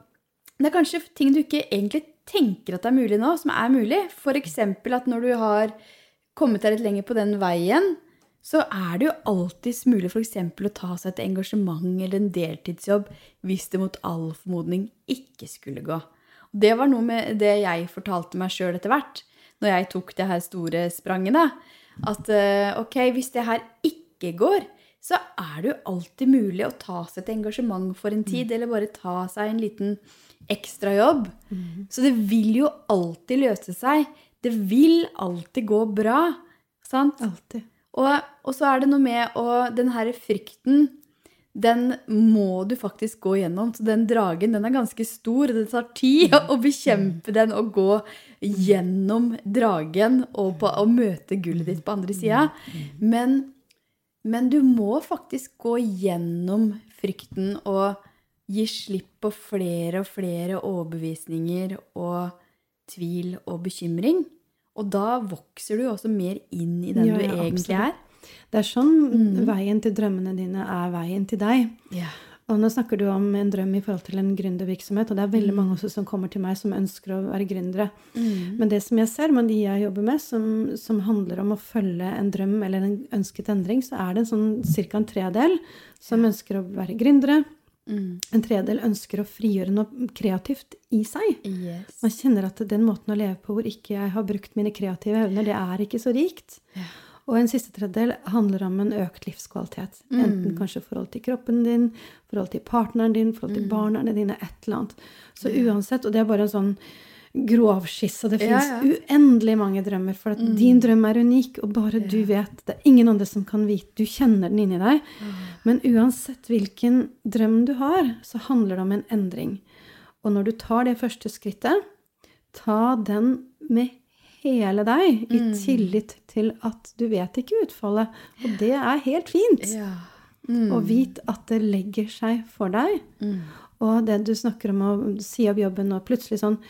det er kanskje ting du ikke egentlig tenker at er mulig nå, som er mulig. F.eks. at når du har kommet deg litt lenger på den veien, så er det jo alltids mulig f.eks. å ta seg et engasjement eller en deltidsjobb hvis det mot all formodning ikke skulle gå. Det var noe med det jeg fortalte meg sjøl etter hvert, når jeg tok det her store spranget. da, At eh, ok, hvis det her ikke går, så er det jo alltid mulig å ta seg et engasjement for en tid, mm. eller bare ta seg en liten ekstrajobb. Mm. Så det vil jo alltid løse seg. Det vil alltid gå bra. Sant? Alltid. Og, og så er det noe med å Den her frykten, den må du faktisk gå gjennom. Så den dragen, den er ganske stor. Det tar tid mm. å bekjempe den og gå gjennom dragen og, på, og møte gullet ditt på andre sida. Men men du må faktisk gå gjennom frykten og gi slipp på flere og flere overbevisninger og tvil og bekymring. Og da vokser du også mer inn i den ja, du egentlig absolutt. er. Det er sånn mm. veien til drømmene dine er veien til deg. Ja. Og nå snakker du om en drøm i forhold til en gründervirksomhet, og det er veldig mm. mange også som kommer til meg som ønsker å være gründere. Mm. Men det som jeg ser med de jeg jobber med, som, som, handler om å følge en drøm eller en ønsket endring, så er det en sånn ca. en tredel som ønsker å være gründere. Mm. En tredel ønsker å frigjøre noe kreativt i seg. Yes. Man kjenner at den måten å leve på hvor ikke jeg har brukt mine kreative evner, det er ikke så rikt. Ja. Og en siste tredjedel handler om en økt livskvalitet. Mm. Enten kanskje forhold til kroppen din, forhold til partneren din, forhold til mm. barna dine, et eller annet. Så uansett, og det er bare en sånn grovskiss, og det finnes ja, ja. uendelig mange drømmer. For at mm. din drøm er unik, og bare ja. du vet. Det er ingen andre som kan vite. Du kjenner den inni deg. Mm. Men uansett hvilken drøm du har, så handler det om en endring. Og når du tar det første skrittet, ta den med hele deg i mm. tillit til at du vet ikke utfallet. Og det er helt fint. Ja. Mm. Og vit at det legger seg for deg. Mm. Og det du snakker om å si opp jobben og plutselig sånn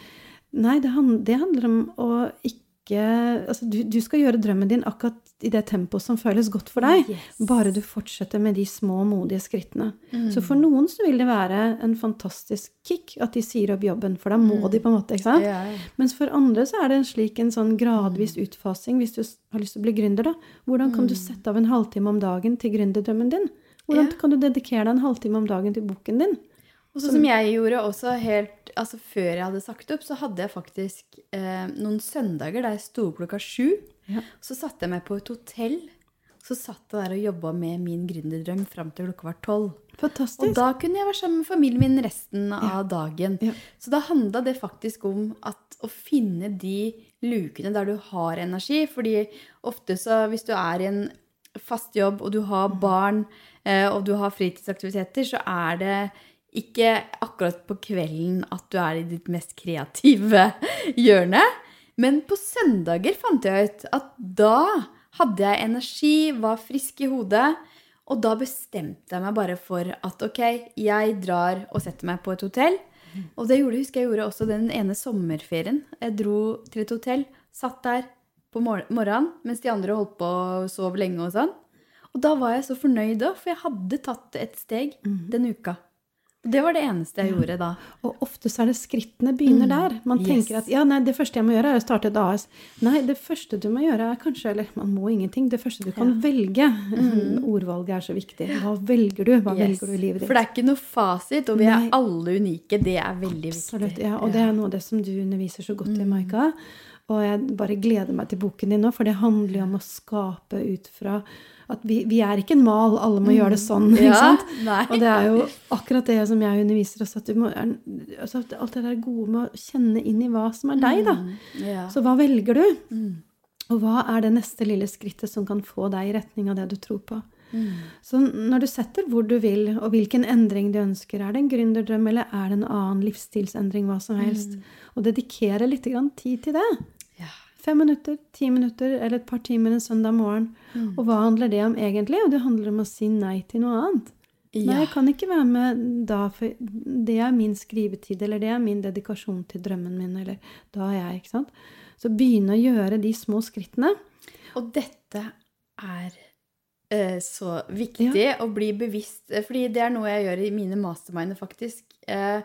Nei, det, handler om å ikke Altså, du, du, skal gjøre drømmen din akkurat i det tempoet som føles godt for deg. Yes. Bare du fortsetter med de små, modige skrittene. Mm. Så for noen så vil det være en fantastisk kick at de sier opp jobben, for da må mm. de på en måte. ikke sant? Yeah. Mens for andre så er det en slik en sånn gradvis mm. utfasing. Hvis du har lyst til å bli gründer, da. Hvordan kan du mm. sette av en halvtime om dagen til gründerdrømmen din? Hvordan yeah. kan du dedikere deg en halvtime om dagen til boken din? Og så som jeg gjorde også helt altså Før jeg hadde sagt opp, så hadde jeg faktisk eh, noen søndager der jeg sto opp klokka sju. Ja. Så satte jeg meg på et hotell. Så satt jeg der og jobba med min gründerdrøm fram til klokka var tolv. Fantastisk. Og da kunne jeg være sammen med familien min resten av ja. dagen. Ja. Så da handla det faktisk om at å finne de lukene der du har energi. Fordi ofte så hvis du er i en fast jobb, og du har mm. barn, eh, og du har fritidsaktiviteter, så er det ikke akkurat på kvelden at du er i ditt mest kreative hjørne. Men på søndager fant jeg ut at da hadde jeg energi, var frisk i hodet. Og da bestemte jeg meg bare for at ok, jeg drar og setter meg på et hotell. Og det gjorde, husker jeg gjorde også den ene sommerferien. Jeg dro til et hotell, satt der på morgenen mens de andre holdt på å sove lenge og sånn. Og da var jeg så fornøyd òg, for jeg hadde tatt et steg mm. den uka. Det var det eneste jeg gjorde da. Og ofte så er det skrittene begynner der. Man Yes. tenker at ja, nei, det første jeg må gjøre, er å starte et AS. Nei, det første du må gjøre, er kanskje Eller man må ingenting. Det første du kan velge. Ordvalget er så viktig. Hva velger du? Hva Yes. velger du i livet ditt? For det er ikke noe fasit, og vi er alle unike. Det er veldig Absolutt. viktig. Ja, og det er noe av det som du underviser så godt i, Maika. Og jeg bare gleder meg til boken din nå, for det handler jo om å skape ut fra at vi, vi er ikke en mal, alle må gjøre det sånn. ikke Ja? Og det er jo akkurat det som jeg underviser også, at du må, altså alt det der gode med å kjenne inn i hva som er deg, da. Ja. Så hva velger du? Mm. Og hva er det neste lille skrittet som kan få deg i retning av det du tror på? Mm. Så når du setter hvor du vil, og hvilken endring du ønsker, er det en gründerdrøm eller er det en annen livsstilsendring, hva som helst, og dedikere litt grann tid til det. Ja. Fem minutter, ti minutter eller et par timer en søndag morgen. Mm. Og hva handler det om egentlig? Og det handler om å si nei til noe annet. Nei, jeg kan ikke være med da, for det er min skrivetid, eller det er min dedikasjon til drømmen min, eller da er jeg, ikke sant? Så begynne å gjøre de små skrittene. Og dette er eh, så viktig å bli bevisst eh, Fordi det er noe jeg gjør i mine masterminder, faktisk. Eh,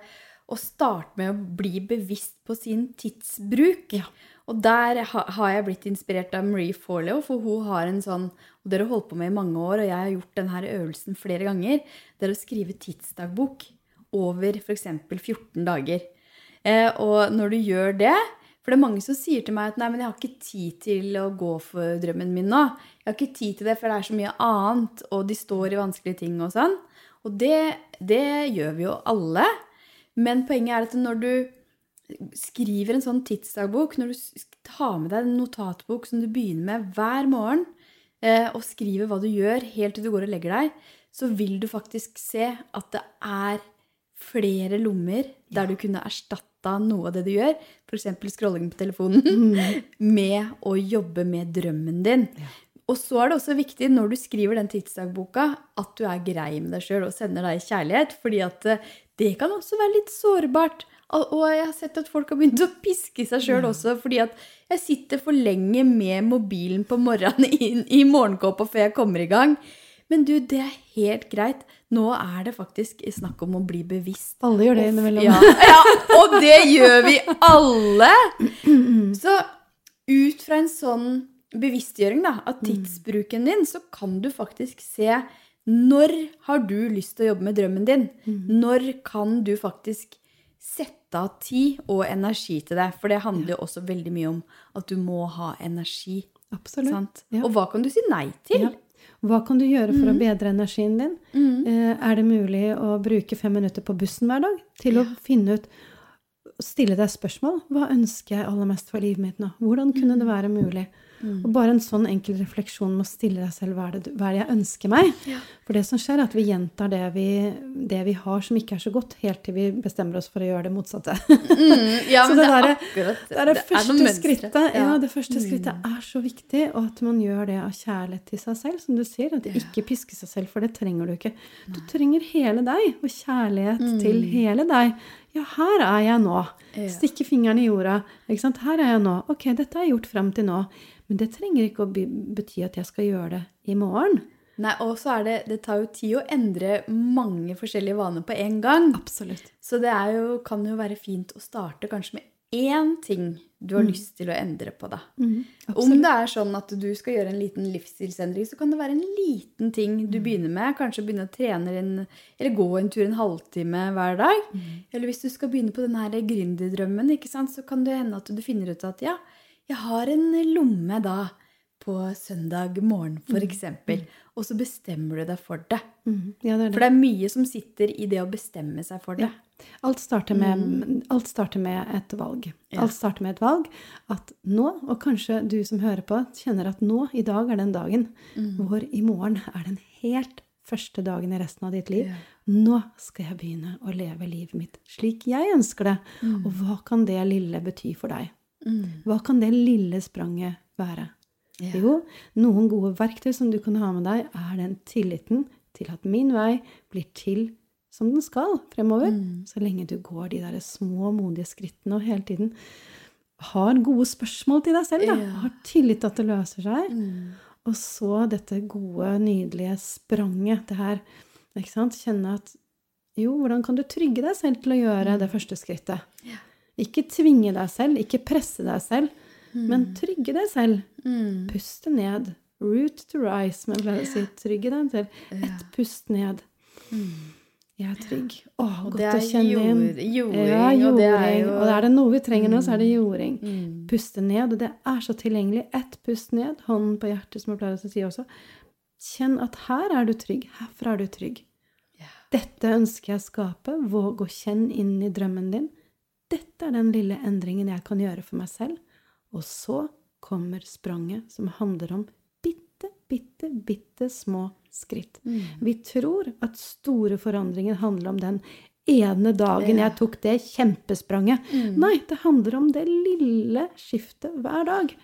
å starte med å bli bevisst på sin tidsbruk. Ja. Og der ha, har jeg blitt inspirert av Marie Forleo, for hun har en sånn Og dere har holdt på med i mange år, og jeg har gjort denne øvelsen flere ganger. Det er å skrive tidsdagbok over f.eks. 14 dager. Eh, og når du gjør det For det er mange som sier til meg at nei, men jeg har ikke tid til å gå for drømmen min nå. Jeg har ikke tid til det, for det er så mye annet, og de står i vanskelige ting og sånn. Og det, det gjør vi jo alle. Men poenget er at når du skriver en sånn tidsdagbok, når du tar med deg en notatbok som du begynner med hver morgen, eh, og skriver hva du gjør helt til du går og legger deg, så vil du faktisk se at det er flere lommer der du kunne erstatta noe av det du gjør, f.eks. scrolling på telefonen, med å jobbe med drømmen din. Og så er det også viktig når du skriver den tidsdagboka, at du er grei med deg sjøl og sender deg kjærlighet, fordi at eh, det kan også være litt sårbart. Og jeg har sett at folk har begynt å piske seg sjøl også, fordi at jeg sitter for lenge med mobilen på morgenen i, i morgenkåpa før jeg kommer i gang. Men du, det er helt greit. Nå er det faktisk snakk om å bli bevisst. Alle gjør det innimellom. Ja, ja, og det gjør vi alle! Så ut fra en sånn bevisstgjøring da, av tidsbruken din, så kan du faktisk se når har du lyst til å jobbe med drømmen din? Når kan du faktisk sette av tid og energi til det? For det handler jo også veldig mye om at du må ha energi. Absolutt. Sant? Ja. Og hva kan du si nei til? Ja. Hva kan du gjøre for å bedre energien din? Eh, er det mulig å bruke fem minutter på bussen hver dag til å finne ut Stille deg spørsmål. Hva ønsker jeg aller mest for livet mitt nå? Hvordan kunne det være mulig? Og bare en sånn enkel refleksjon med å stille deg selv hva er det, hva er det jeg ønsker meg? For det som skjer, er at vi gjentar det vi, det vi har som ikke er så godt, helt til vi bestemmer oss for å gjøre det motsatte. Mm, ja, Så men det det er akkurat Det er det, første skrittet. Ja, Ja. det første skrittet er så viktig, og at man gjør det av kjærlighet til seg selv, som du sier. At ikke piske seg selv, for det trenger du ikke. Du trenger hele deg, og kjærlighet til hele deg. Ja, her er jeg nå. Stikke fingeren i jorda. Ikke sant? Her er jeg nå. Ok, dette har jeg gjort frem til nå. Men det trenger ikke å bety at jeg skal gjøre det i morgen. Nei, og så er det, det tar jo tid å endre mange forskjellige vaner på en gang. Absolutt. Så det jo, kan jo være fint å starte kanskje med én ting du har lyst til å endre på, det. Mm, Om det er sånn at du skal gjøre en liten livsstilsendring, så kan det være en liten ting Mm. du begynner med. Kanskje begynne å trene en, eller gå en tur en halvtime hver dag. Mm. Eller hvis du skal begynne på den her gründerdrømmen, så kan det hende at du finner ut at ja, jeg har en lomme da på søndag morgen, for eksempel. Og så bestemmer du deg for det. Ja, det det. For det er mye som sitter i det å bestemme seg for det. Alt starter, med, alt starter med et valg. Mm. Ja. Alt starter med et valg at nå, og kanskje du som hører på, kjenner at nå, i dag er den dagen, Mm. hvor i morgen er den helt første dagen i resten av ditt liv. Ja. Nå skal jeg begynne å leve livet mitt slik jeg ønsker det. Mm. Og hva kan det lille bety for deg? Mm. Hva kan det lille spranget være? Ja. Jo, noen gode verktøy som du kan ha med deg, er den tilliten til at min vei blir til som den skal fremover. Mm. Så lenge du går de der små, modige skrittene og hele tiden har gode spørsmål til deg selv. Da. Ja. Har tillit til at det løser seg. Mm. Og så dette gode, nydelige spranget. Det her ikke sant? Kjenne at Jo, hvordan kan du trygge deg selv til å gjøre Mm. det første skrittet? Ikke tvinge deg selv, ikke presse deg selv, Mm. men trygge deg selv. Puste ned. Root to rise, men pleier å si. Trygge deg selv. Et pust ned. Jeg er trygg. Å, godt det å kjenne kjenne inn. jord- jording, Ja, og det er jo- Og er det noe vi trenger nå, så er det jording. Mm. Puste ned, og det er så tilgjengelig. Ett pust ned, hånden på hjertet, som jeg pleier å si også. Kjenn at her er du trygg. Herfra er du trygg. Yeah. Dette ønsker jeg å skape. Våg å kjenne inn i drømmen din. Dette er den lille endringen jeg kan gjøre for meg selv. Og så kommer spranget som handler om bitte, bitte, små skritt. Mm. Vi tror at store forandringer handler om den ene dagen Ja. jeg tok det kjempespranget. Nei, det handler om det lille skiftet hver dag.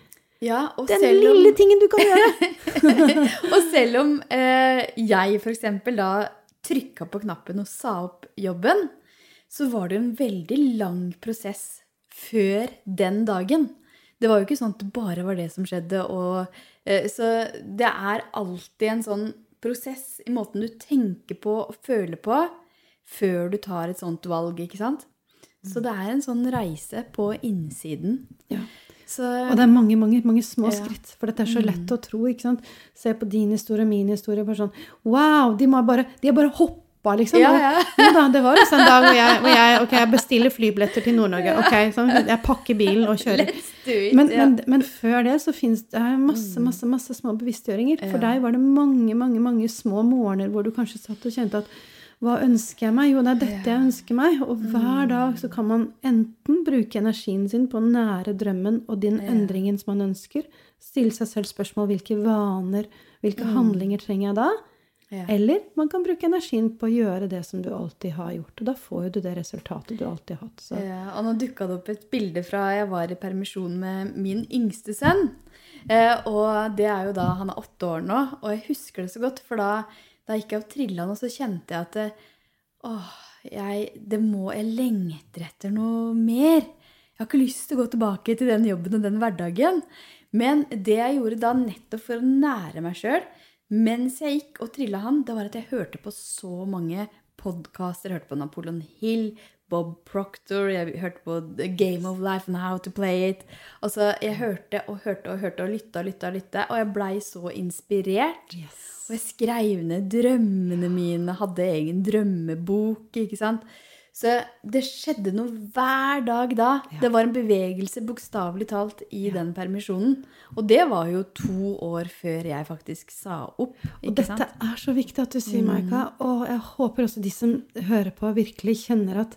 Ja, og Den selv om, lille tingen du kan gjøre. og selv om eh, jeg eksempel da trykka på knappen og sa opp jobben, så var det en veldig lang prosess før den dagen. Det var jo ikke sånn at det bare var det som skjedde. Og, eh, så det er alltid en sånn prosess i måten du tenker på og føler på før du tar et sånt valg, ikke sant? Så det er en sånn reise på innsiden. Ja. Så, Og det er mange, mange, mange små Ja. Mm. skritt. For dette er så lett å tro. ikke sant? Se på din historie og min historie. bare sånn, Wow! De, har bare, de bare hoppa, liksom. Ja, ja. Da, det var også en dag hvor jeg, hvor jeg, ok, jeg bestiller flybilletter til Nord-Norge. ok, sånn, Jeg pakker bilen og kjører. Let's it. Men, ja. men, men før det så finnes det masse masse, masse små bevisstgjøringer. For deg var det mange mange, mange små morgener hvor du kanskje satt og kjente at hva ønsker jeg meg? Jo, det er dette jeg ønsker meg. Og hver dag så kan man enten bruke energien sin på å nære drømmen og den endringen som man ønsker. Stille seg selv spørsmål hvilke vaner, hvilke handlinger trenger jeg da? Ja. Eller man kan bruke energien på å gjøre det som du alltid har gjort. Og da får du det resultatet du alltid har hatt. Så. Ja, og nå dukka det opp et bilde fra jeg var i permisjon med min yngste sønn. Eh, og det er jo da Han er åtte år nå, og jeg husker det så godt, for da, da gikk jeg og trilla og så kjente jeg at det, åh, jeg, det må, jeg lengter etter noe mer. Jeg har ikke lyst til å gå tilbake til den jobben og den hverdagen. Men det jeg gjorde da, nettopp for å nære meg sjøl mens jeg gikk og trilla han, det var at jeg hørte på så mange podkaster. Hørte på Napoleon Hill, Bob Proctor, jeg hørte på The Game of Life and How to Play It. Altså, jeg hørte og hørte og hørte og lytta og lytta, og lytta, og jeg blei så inspirert. Og jeg skrev ned drømmene mine, hadde egen drømmebok, ikke sant. Så det skjedde noe hver dag da. Det var en bevegelse, bokstavelig talt, i den permisjonen. Og det var jo to år før jeg faktisk sa opp. Og dette sant? er så viktig at du sier, Maika. Og jeg håper også de som hører på, virkelig kjenner at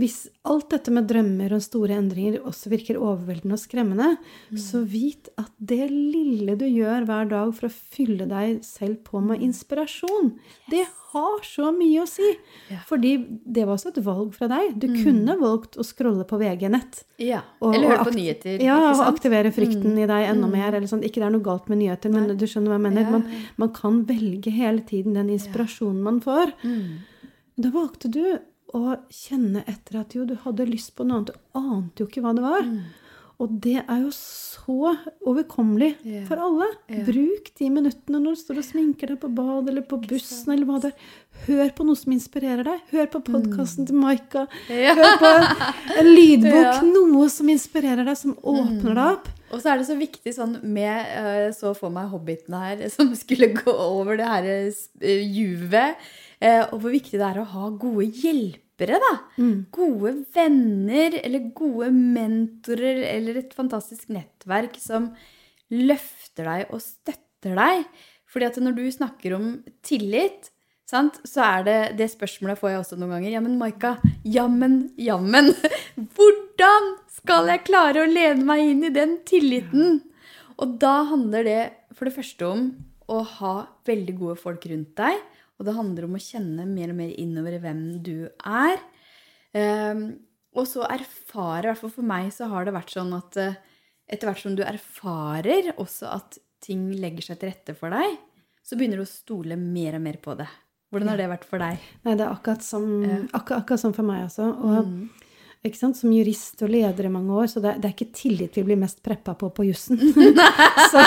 hvis alt dette med drømmer og store endringer også virker overveldende og skremmende, så vit at det lille du gjør hver dag for å fylle deg selv på med inspirasjon, det har så mye å si. Ja. Fordi det var også et valg fra deg. Du kunne valgt å scrolle på VG-nett. Ja. Eller høre på nyheter. Ja, og? Mm. aktivere frykten i deg enda mer. Eller sånn. Ikke det er noe galt med nyheter, men Nei. du skjønner hva jeg mener. Ja, Man, man kan velge hele tiden den inspirasjonen man får. Mm. Da valgte du å kjenne etter at jo, du hadde lyst på noe annet. Du ante jo ikke hva det var. Mm. Og det er jo så overkommelig yeah. for alle. Yeah. Bruk de minuttene når du står og sminker deg på bad eller på bussen. eller hva det er. Hør på noe som inspirerer deg. Hør på podkasten til Maika. Yeah. Hør på en lydbok. Noe som inspirerer deg, som åpner deg opp. Og så er det så viktig sånn med eh, Så for meg hobbiten her som skulle gå over det her eh, juvet. Eh, Og hvor viktig det er å ha gode hjelpere, da. Mm. Gode venner eller gode mentorer eller et fantastisk nettverk som løfter deg og støtter deg. Fordi at når du snakker om tillit, sant, så er det det spørsmålet får jeg også noen ganger. Ja, men Maika, jammen, jammen. Hvordan skal jeg klare å lene meg inn i den tilliten? Og da handler det for det første om å ha veldig gode folk rundt deg. Og det handler om å kjenne mer og mer innover i hvem du er. Ehm, og så erfare, i hvert fall for meg så har det vært sånn at eh, etter hvert som du erfarer også at ting legger seg til rette for deg, så begynner du å stole mer og mer på det. Hvordan har det vært for deg? Nei, det er akkurat som, akkurat, akkurat som for meg også. Og Mm. Som jurist og leder i mange år, så det, det er ikke tillit vi blir mest preppa på på jussen. så,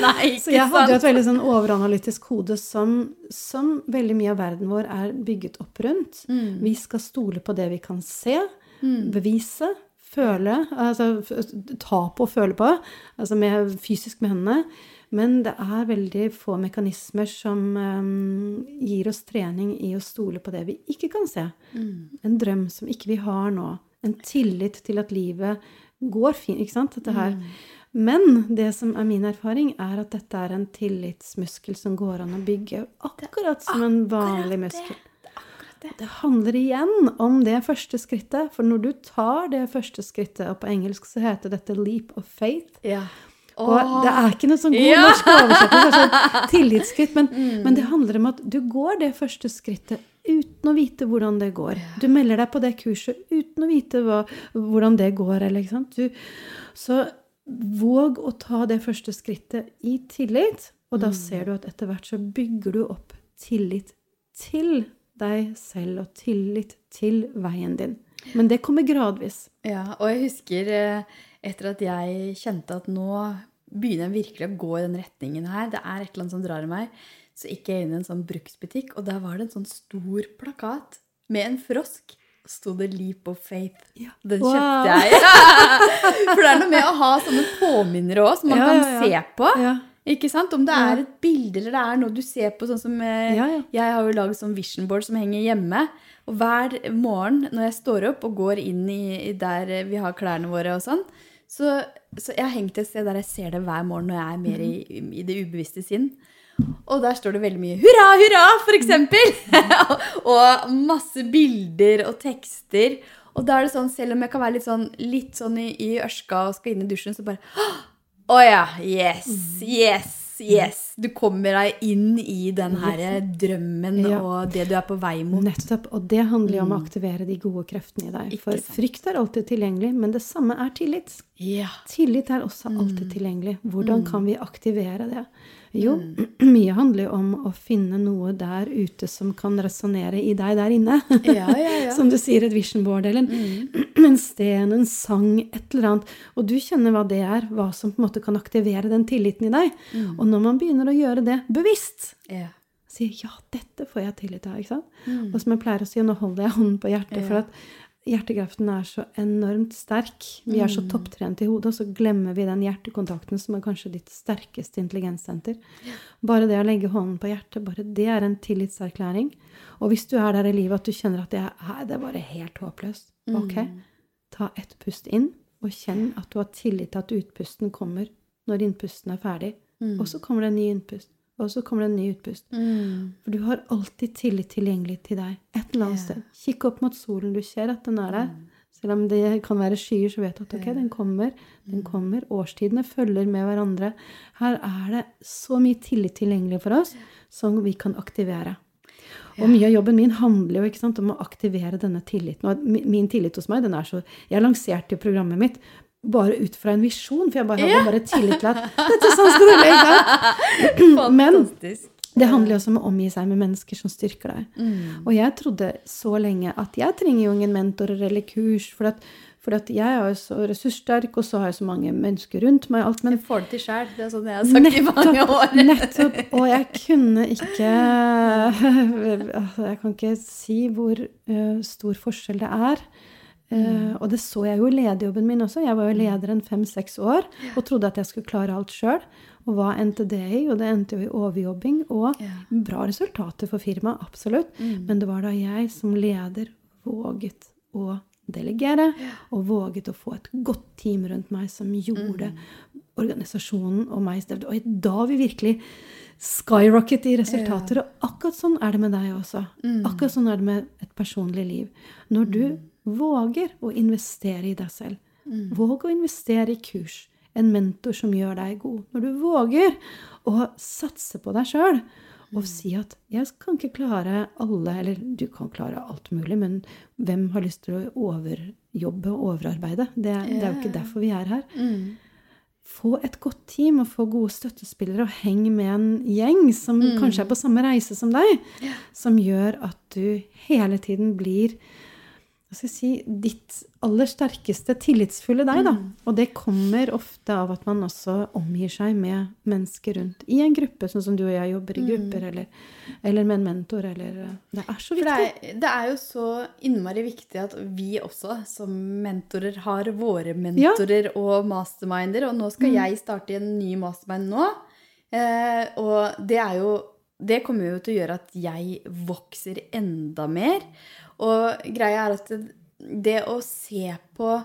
Nei, så jeg hadde jo et veldig sånn overanalytisk hode som, som veldig mye av verden vår er bygget opp rundt. Mm. Vi skal stole på det vi kan se, bevise, føle, altså ta på og føle på, altså med, fysisk med hendene. Men det er veldig få mekanismer som um, gir oss trening i å stole på det vi ikke kan se. En drøm som ikke vi har nå. En tillit til at livet går fint. Ikke sant? Dette her. Men det som er min erfaring, er at dette er en tillitsmuskel som går an å bygge akkurat som en vanlig muskel. Det handler igjen om det første skrittet. For når du tar det første skrittet, og på engelsk så heter dette leap of faith Ja. Og det er ikke noe sånn god Ja. norsk oversettelse, er sånn tillitsskritt, men, men det handler om at du går det første skrittet uten å vite hvordan det går. Du melder deg på det kurset uten å vite hva, hvordan det går. Eller, ikke sant? Du, så våg å ta det første skrittet i tillit, og da ser du at etter hvert så bygger du opp tillit til deg selv og tillit til veien din. Men det kommer gradvis. Ja, og jeg husker eh, etter at jeg kjente at nå begynner jeg virkelig å gå i den retningen her. Det er et eller annet som drar i meg. Så gikk jeg inn i en sånn bruksbutikk, og der var det en sånn stor plakat med en frosk. Sto det 'Leap of Faith'. Ja. Den Wow. kjøpte jeg. For det er noe med å ha sånne påminnere òg, som man Ja, kan ja, se på. Ikke sant? Om det er et bilde eller det er noe du ser på, sånn som eh. Jeg har jo laget sånn vision board som henger hjemme. Og hver morgen når jeg står opp og går inn i, i der vi har klærne våre og sånn, så, så jeg har hengt et sted der jeg ser det hver morgen når jeg er mer i, i det ubevisste sinn. Og der står det veldig mye 'hurra, hurra', for eksempel. og masse bilder og tekster. Og da er det sånn, selv om jeg kan være litt sånn, litt sånn i, i ørska og skal inn i dusjen, så bare å ja. Yes. Yes. Yes. Du kommer deg inn i den her drømmen Ja. og det du er på vei mot. Nettopp. Og det handler jo om å aktivere de gode kreftene i deg. Ikke For sant. frykt er alltid tilgjengelig, men det samme er tillit. Ja. Tillit er også Mm. alltid tilgjengelig. Hvordan kan vi aktivere det? Jo, mye handler jo om å finne noe der ute som kan resonnere i deg der inne. Ja, ja, ja. Som du sier, et vision board eller en, en sten, en sang, et eller annet. Og du kjenner hva det er, hva som på en måte kan aktivere den tilliten i deg. Mm. Og når man begynner å gjøre det bevisst, ja. sier ja, dette får jeg tillit av', ikke sant? Og som jeg pleier å si, og nå holder jeg hånden på hjertet, Mm. For at hjertekraften er så enormt sterk. Vi er så Mm. topptrent i hodet, og så glemmer vi den hjertekontakten som er kanskje ditt sterkeste intelligenssenter. Bare det å legge hånden på hjertet, bare det er en tillitserklæring. Og hvis du er der i livet at du kjenner at det er, det er bare helt håpløst, ok, Mm. ta ett pust inn, og kjenn at du har tillit til at utpusten kommer når innpusten er ferdig. Mm. Og så kommer det en ny innpust. Og så kommer det en ny utpust. Mm. For du har alltid tillit tilgjengelig til deg et eller annet yeah. sted. Kikk opp mot solen, du ser at den er der. Selv om det kan være skyer, så vet du at ok, den kommer. Den kommer. Årstidene følger med hverandre. Her er det så mye tillit tilgjengelig for oss som vi kan aktivere. Og mye av jobben min handler jo sant, om å aktivere denne tilliten. Og min tillit hos meg, den er så Jeg lanserte jo programmet mitt bare ut fra en visjon, for jeg bare hadde bare tillit til at dette sånn skal det være. Men det handler jo også om å omgi seg med mennesker som styrker deg. Mm. Og jeg trodde så lenge at jeg trenger jo ingen mentorer eller kurs, for at, for jeg er jo så ressurssterk, og så har jeg så mange mennesker rundt meg. Alt, men Jeg får det til sjæl. Det er sånn jeg har sagt i mange år. nettopp. Og jeg kunne ikke altså, Jeg kan ikke si hvor uh, stor forskjell det er. Eh, og det så jeg jo i lederjobben min også. Jeg var jo leder en fem-seks år og trodde at jeg skulle klare alt sjøl. Og hva endte det i? Og det endte jo i overjobbing og bra resultater for firmaet, absolutt. Men det var da jeg som leder våget å delegere, og våget å få et godt team rundt meg som gjorde organisasjonen og meg stevnet. Og da har vi virkelig skyrocket i resultater. Og akkurat sånn er det med deg også. Akkurat sånn er det med et personlig liv. Når du våger å investere i deg selv, våg å investere i kurs, en mentor som gjør deg god. Når du våger å satse på deg sjøl og si at 'jeg kan ikke klare alle', eller du kan klare alt mulig, men hvem har lyst til å overjobbe og overarbeide? Det, det er jo ikke derfor vi er her. Mm. Få et godt team og få gode støttespillere og heng med en gjeng som kanskje er på samme reise som deg, som gjør at du hele tiden blir hva skal jeg si, ditt aller sterkeste, tillitsfulle deg. da. Og det kommer ofte av at man også omgir seg med mennesker rundt. I en gruppe, sånn som du og jeg jobber i grupper, eller, eller med en mentor. Eller, det er så viktig. det er, det er jo så innmari viktig at vi også som mentorer har våre mentorer og masterminder. Og nå skal jeg starte en ny mastermind nå. Eh, og det er jo Det kommer jo til å gjøre at jeg vokser enda mer. Og greia er at det, å se på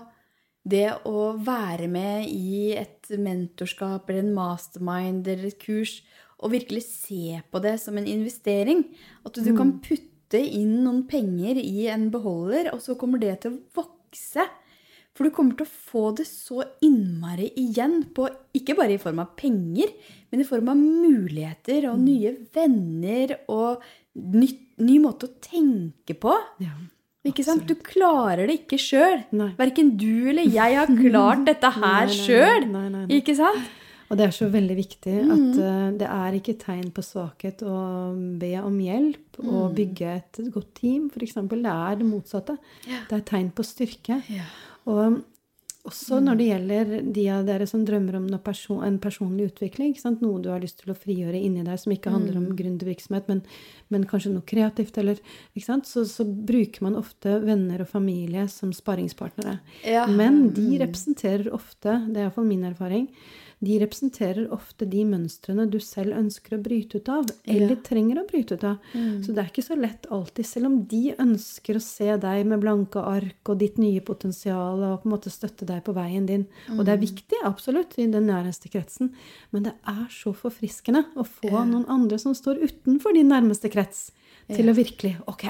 det å være med i et mentorskap eller en mastermind eller et kurs, og virkelig se på det som en investering At du kan putte inn noen penger i en beholder, og så kommer det til å vokse. For du kommer til å få det så innmari igjen, på, ikke bare i form av penger, men i form av muligheter og nye venner og nytt, ny måte å tenke på. Ja. Ikke sant? Du klarer det ikke sjøl. Verken du eller jeg har klart dette her sjøl. Ikke sant? Og det er så veldig viktig at eh, det er ikke tegn på svakhet å be om hjelp og bygge et godt team, f.eks. Det er det motsatte. Det er tegn på styrke. Og også når det gjelder de av dere som drømmer om person, en personlig utvikling, noe du har lyst til å frigjøre inni deg som ikke handler om gründervirksomhet, men, men kanskje noe kreativt, eller? Så, så bruker man ofte venner og familie som sparringspartnere. Ja. Men de representerer ofte, det er iallfall min erfaring, de representerer ofte de mønstrene du selv ønsker å bryte ut av, eller trenger å bryte ut av. Så det er ikke så lett alltid, selv om de ønsker å se deg med blanke ark og ditt nye potensial og på en måte støtte deg på veien din. Og det er viktig, absolutt, i den nærmeste kretsen, men det er så forfriskende å få noen andre som står utenfor din nærmeste krets, til å virkelig Ok,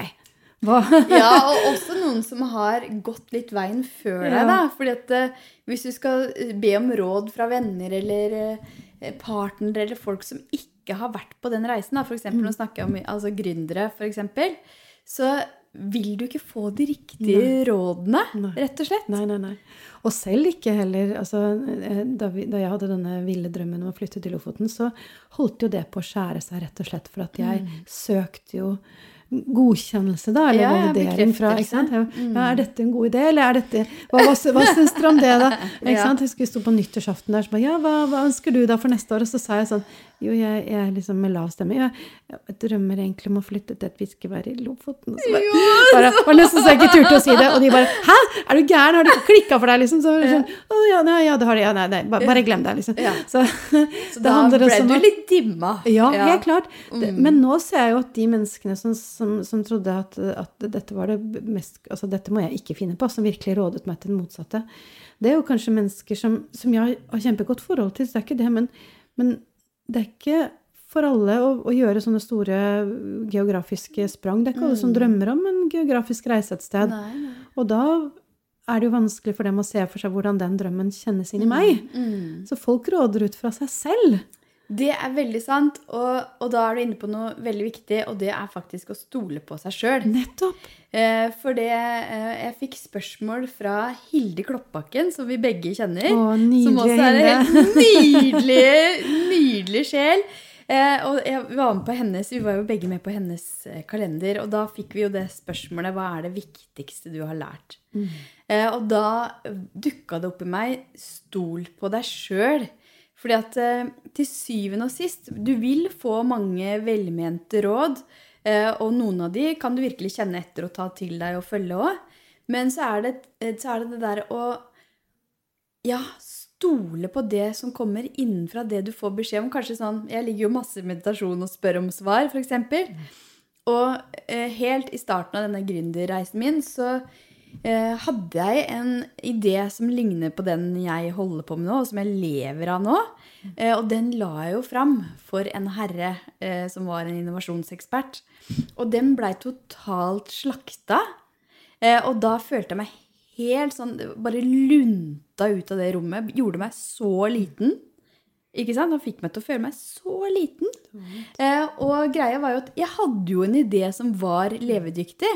hva ja, og også noen som har gått litt veien før deg, da. Fordi at eh, hvis du skal eh, be om råd fra venner eller uh, partnere eller folk som ikke har vært på den reisen, da, f.eks. Mm. nå snakker om altså gründere, f.eks., så vil du ikke få de riktige rådene, Nei. rett og slett. Nei, nei, nei. Og selv ikke heller altså, eh, da, vi, da jeg hadde denne ville drømmen om å flytte til Lofoten, så holdt jo det på å skjære seg, rett og slett. For at jeg søkte jo godkjennelse, da, eller Ja, validering fra ikke sant? Ja, Er dette en god idé, eller er dette Hva, hva, hva syns dere om det, da? Ikke sant? Jeg husker vi sto på nyttårsaften der, så bare Ja, hva, hva ønsker du da for neste år? Og så sa jeg sånn Jo, jeg, jeg liksom med lav stemme Jeg, Jeg drømmer egentlig om å flytte til et fiskevær i Lofoten. Og så bare, bare, var nesten så jeg ikke turte å si det. Og de bare Hæ? Er du gæren? Har det klikka for deg, liksom? Så sånn, Å ja, nei, ja, det har det. Ja, nei, nei, bare, bare glem det, liksom. Ja. Så, Så det da ble du at- litt dimma. ja, helt klart. Det, men nå ser jeg jo at de menneskene som, som, som trodde at, at dette var det mest Altså, dette må jeg ikke finne på, som virkelig rådet meg til det motsatte, det er jo kanskje mennesker som, som jeg har kjempegodt forhold til, så det er ikke det, men, men det er ikke for alle å, å gjøre sånne store geografiske sprang. Det er ikke alle som drømmer om en geografisk reise et sted. Nei, nei. Og da er det jo vanskelig for dem å se for seg hvordan den drømmen kjennes inn i meg. Mm. Så folk råder ut fra seg selv. Det er veldig sant, og, og da er du inne på noe veldig viktig, og det er faktisk å stole på seg sjøl. Nettopp. Eh, for det eh, Jeg fikk spørsmål fra Hilde Kloppbakken, som vi begge kjenner. Å, nydelig, som også er en helt nydelig, nydelig sjel. Eh, og jeg var med på hennes, Vi var jo begge med på hennes eh, kalender, og da fikk vi jo det spørsmålet Hva er det viktigste du har lært? Eh, og da dukka det opp i meg Stol på deg sjøl. Fordi at eh, til syvende og sist Du vil få mange velmente råd, eh, og noen av de kan du virkelig kjenne etter og ta til deg og følge òg. Men så er, det, eh, så er det det der å ja, stole på det som kommer innenfra det du får beskjed om. Kanskje sånn Jeg ligger jo masse i meditasjon og spør om svar, f.eks. Og eh, helt i starten av denne gründerreisen min så hadde jeg en idé som ligner på den jeg holder på med nå, og som jeg lever av nå. Eh, og den la jeg jo fram for en herre eh, som var en innovasjonsekspert. Og den blei totalt slakta. Eh, og da følte jeg meg helt sånn Bare lunta ut av det rommet. Gjorde meg så liten. Ikke sant? Han fikk meg til å føle meg så liten. Eh, og greia var jo at jeg hadde jo en idé som var levedyktig.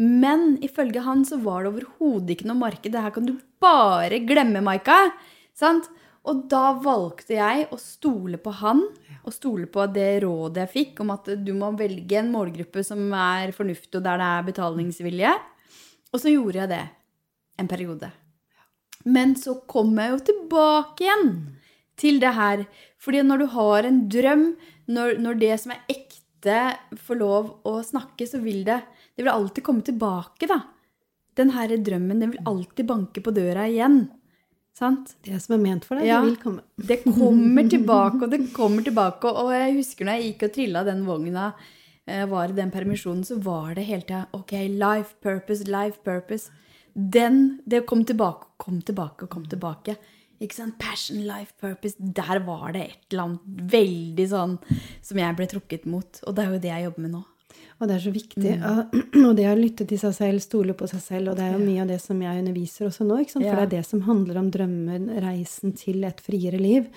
Men ifølge han så var det overhodet ikke noe marked. Det her kan du bare glemme, Maika. Sant? Og da valgte jeg å stole på han, og stole på det rådet jeg fikk om at du må velge en målgruppe som er fornuftig, og der det er betalingsvilje. Og så gjorde jeg det en periode. Men så kom jeg jo tilbake igjen til det her. Fordi når du har en drøm, når, når det som er ekte, får lov å snakke, så vil det Det vil alltid komme tilbake, da. Den her drømmen, den vil alltid banke på døra igjen. Sant? Det som er ment for deg, Ja. det vil komme. Det kommer tilbake, og det kommer tilbake. Og jeg husker når jeg gikk og trilla den vogna, eh, var i den permisjonen, så var det hele tida OK, life purpose, life purpose. Den, det kom tilbake, kom tilbake og kom tilbake. Ikke sant? Passion, life purpose. Der var det et eller annet veldig sånn som jeg ble trukket mot. Og det er jo det jeg jobber med nå. Og det er så viktig. Og det å lytte til seg selv, stole på seg selv, og det er jo mye av det som jeg underviser også nå. For det er det som handler om drømmen, reisen til et friere liv.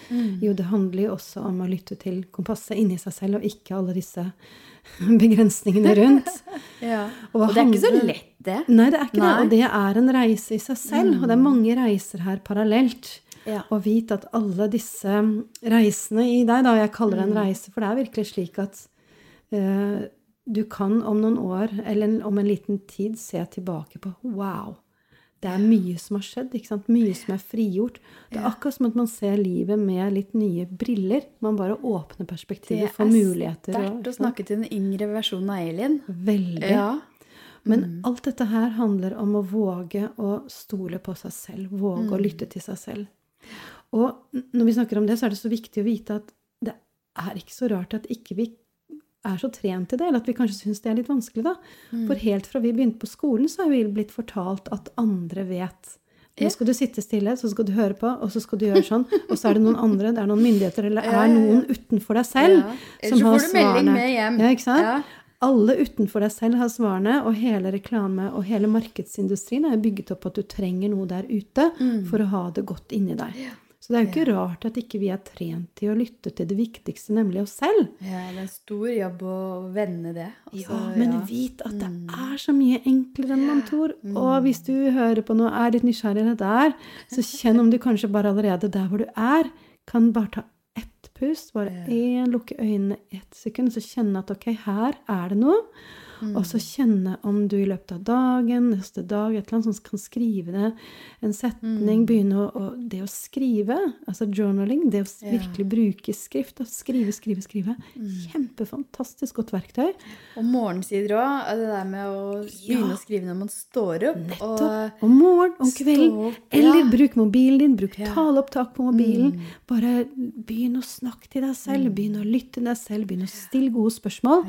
Jo, det handler jo også om å lytte til kompasset inni seg selv, og ikke alle disse begrensningene rundt. Og, det er ikke så lett, det. Nei, det er ikke Nei. det. Og det er en reise i seg selv. Og det er mange reiser her parallelt. Ja. Og vit at alle disse reisene i deg, da, og jeg kaller det en reise, for det er virkelig slik at eh, du kan om noen år, eller om en liten tid, se tilbake på wow. Det er mye som har skjedd. ikke sant? Mye som er frigjort. Det er akkurat som at man ser livet med litt nye briller. Man bare åpner perspektivet er for muligheter. Det er sterkt å snakke til den yngre versjonen av Elin. Veldig. Ja. Men alt dette her handler om å våge å stole på seg selv. Våge å lytte til seg selv. Og når vi snakker om det, så er det så viktig å vite at det er ikke så rart at ikke vi er så trent i det, eller at vi kanskje syns det er litt vanskelig, da. For helt fra vi begynte på skolen, så har vi blitt fortalt at andre vet. Nå skal du sitte stille, så skal du høre på, og så skal du gjøre sånn. Og så er det noen andre, det er noen myndigheter, eller Ja, ja, er noen utenfor deg selv Ja. Ellers så får du melding med hjem. Ja, ikke sant? Ja. Alle utenfor deg selv har svarene, og hele reklame og hele markedsindustrien er bygget opp på at du trenger noe der ute Mm. for å ha det godt inni deg. Så det er jo ikke rart at ikke vi er trent til å lytte til det viktigste, nemlig oss selv. Ja, det er en stor jobb å vende det. Ja, Altså, men ja. vit at det er så mye enklere enn man tror. Og hvis du hører på noe, er litt nysgjerrig i der, så kjenn om du kanskje bare allerede der hvor du er, kan bare ta ett pust, bare én, lukke øynene ett sekund, så kjenne at ok, her er det noe. Og så kjenne om du i løpet av dagen, neste dag, et eller annet som kan skrive det, en setning, begynne å, å Det å skrive, altså journaling, det å Ja. virkelig bruke skrift, og skrive, skrive, skrive, kjempefantastisk godt verktøy. Og morgensider òg. Det der med å begynne å skrive når man står opp. Nettopp. Om morgen, om kvelden. Opp, ja. Eller bruk mobilen din. Bruk Ja. taleopptak på mobilen. Bare begynn å snakke til deg selv. Begynn å lytte til deg selv. Begynn å stille gode spørsmål.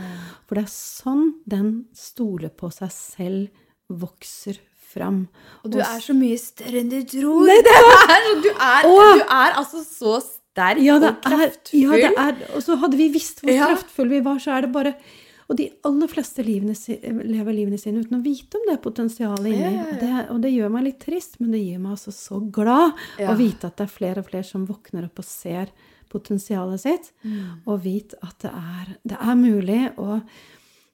For det er sånn den stole på seg selv vokser fram. Og du er så mye større enn du tror. Nei, det er, du, er, og, du er altså så sterk Ja, det og er, kraftfull. ja, det er Og så hadde vi visst hvor Ja. kraftfulle vi var, så er det bare Og de aller fleste livene, lever livene sine uten å vite om det potensialet inni. Ja, ja, ja. Og, det, og det gjør meg litt trist, men det gjør meg altså så glad å vite at det er flere og flere som våkner opp og ser potensialet sitt. Mm. Og vite at det er, det er mulig. Og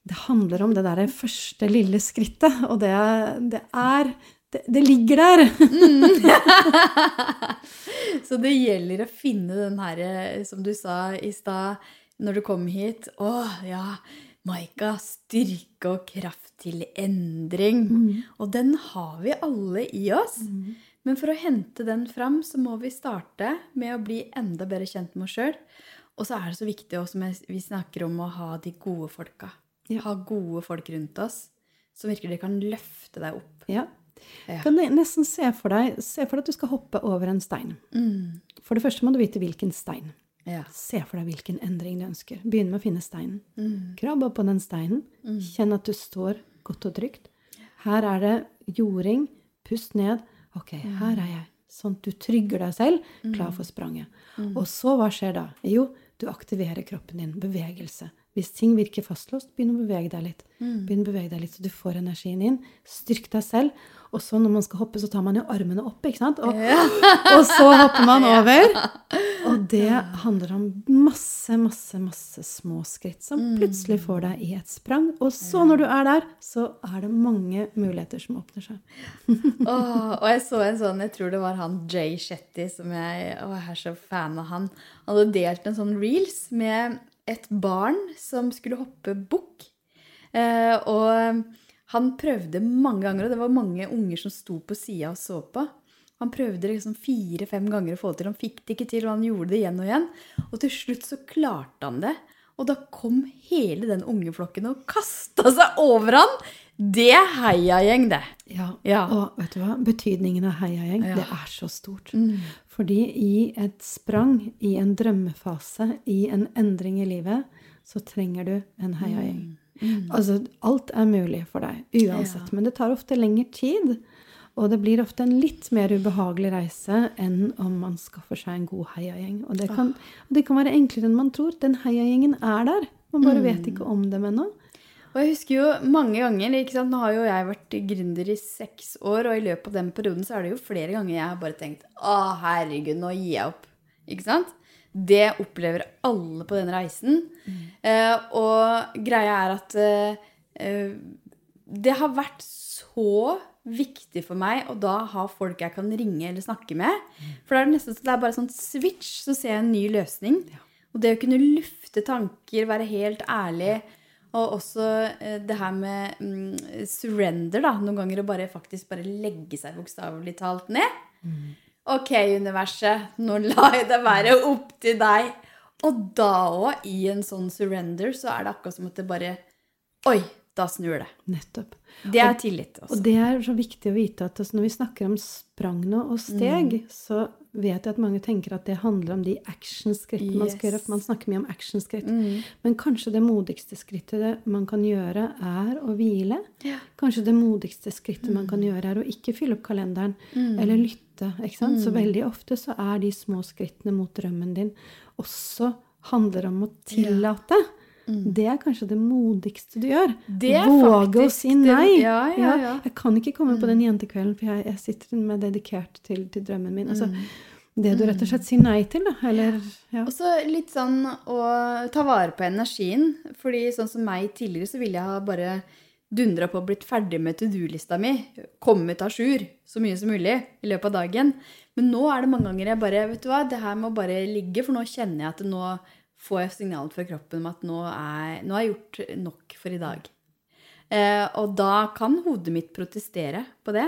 det handler om det derre første lille skrittet, og det, det er det, det ligger der. Så det gjelder å finne den her, som du sa i stad når du kom hit Å, ja, Maika. Styrke og kraft til endring. Mm. Og den har vi alle i oss. Men for å hente den fram, så må vi starte med å bli enda bedre kjent med oss sjøl. Og så er det så viktig også vi snakker om å ha de gode folka. Ja. Ha gode folk rundt oss som virkelig kan løfte deg opp. Ja. Ja. Kan du nesten se for, deg, se for deg at du skal hoppe over en stein. Mm. For det første må du vite hvilken stein. Ja. Se for deg hvilken endring du ønsker. Begynn med å finne steinen. Mm. Krabb opp på den steinen. Kjenn at du står godt og trygt. Her er det jording. Pust ned. Ok, Mm. her er jeg. Sånn at du trygger deg selv, klar for spranget. Og så, hva skjer da? Jo, du aktiverer kroppen din. Bevegelse. Hvis ting virker fastlåst, begynn å bevege deg litt. Begynn å bevege deg litt, så du får energien inn. Styrk deg selv. Og så når man skal hoppe, så tar man jo armene opp, ikke sant? Og, og så hopper man over. Og det handler om masse, masse, masse små skritt som plutselig får deg i et sprang. Og så når du er der, så er det mange muligheter som åpner seg. oh, og jeg så en sånn, jeg tror det var han Jay Shetty, som jeg, å, jeg er så fan av han. Han hadde delt en sånn reels med et barn som skulle hoppe bukk. Eh, og Han prøvde mange ganger, og det var mange unger som sto på sida og så på. Han prøvde liksom fire-fem ganger å få det til. Han fikk det ikke til, og han gjorde det igjen og igjen. Og til slutt så klarte han det. Og da kom hele den ungeflokken og kasta seg over han. Det er heiagjeng, det. Ja. Ja. Og vet du hva? Betydningen av heiagjeng, Ja. det er så stort. Fordi i et sprang, i en drømmefase, i en endring i livet, så trenger du en heiagjeng. Altså, alt er mulig for deg, uansett. Men det tar ofte lengre tid. Og det blir ofte en litt mer ubehagelig reise enn om man skaffer seg en god heiagjeng. Og det kan, og det kan være enklere enn man tror. Den heiagjengen er der. Man bare vet ikke om dem ennå. Og jeg husker jo mange ganger ikke sant? Nå har jo jeg vært gründer i seks år, og i løpet av den perioden så er det jo flere ganger jeg har bare tenkt Å, herregud, nå gir jeg opp. Ikke sant? Det opplever alle på den reisen. Eh, og greia er at eh, eh, det har vært så viktig for meg å da ha folk jeg kan ringe eller snakke med. For da er det nesten så det er bare sånn switch, så ser jeg en ny løsning. Og det å kunne lufte tanker, være helt ærlig, og også eh, det her med mm, surrender, da. Noen ganger å bare faktisk bare legge seg bokstavelig talt ned. Ok, universet, nå lar jeg det være opp til deg. Og da òg, i en sånn surrender, så er det akkurat som at det bare Oi, da snur det. Nettopp. Det er tillit. Også. Og det er så viktig å vite at altså, når vi snakker om sprang nå og steg, så vet jeg at mange tenker at det handler om de actionskrittene man skal gjøre. For man snakker mye om actionskritt. Mm. Men kanskje det modigste skrittet man kan gjøre, er å hvile. Ja. Kanskje det modigste skrittet man kan gjøre, er å ikke fylle opp kalenderen eller lytte. Så veldig ofte så er de små skrittene mot drømmen din også handler om å tillate. Det er kanskje det modigste du gjør. Det er Våge å faktisk nei. det- ja, ja, ja. Jeg kan ikke komme på den jentekvelden, for jeg, jeg sitter med dedikert til, til drømmen min. Altså, det du rett og slett sier nei til, da. Eller ja. Og så litt sånn å ta vare på energien. Fordi sånn som meg tidligere, så ville jeg bare dundra på og blitt ferdig med to do-lista mi. Kommet à jour så mye som mulig i løpet av dagen. Men nå er det mange ganger jeg bare Vet du hva, det her må bare ligge, for nå kjenner jeg at nå får jeg signalet fra kroppen om at nå er, nå har jeg gjort nok for i dag. Eh, og da kan hodet mitt protestere på det,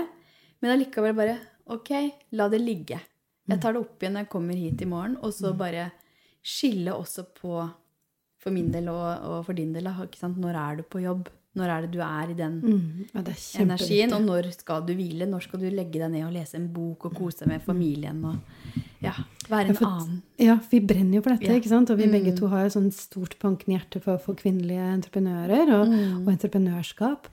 men allikevel bare Ok, la det ligge. Jeg tar det opp igjen når jeg kommer hit i morgen, og så bare skille også på for min del og, og for din del. Når er du på jobb? Når er det du er i den Mm, ja, er energien? Og når skal du hvile? Når skal du legge deg ned og lese en bok og kose deg med familien? Og ja, være Ja, en annen. Ja, vi brenner jo for dette, Ja. ikke sant? Og vi begge to har jo sånn stort bankende hjerte for, for kvinnelige entreprenører og, og entreprenørskap.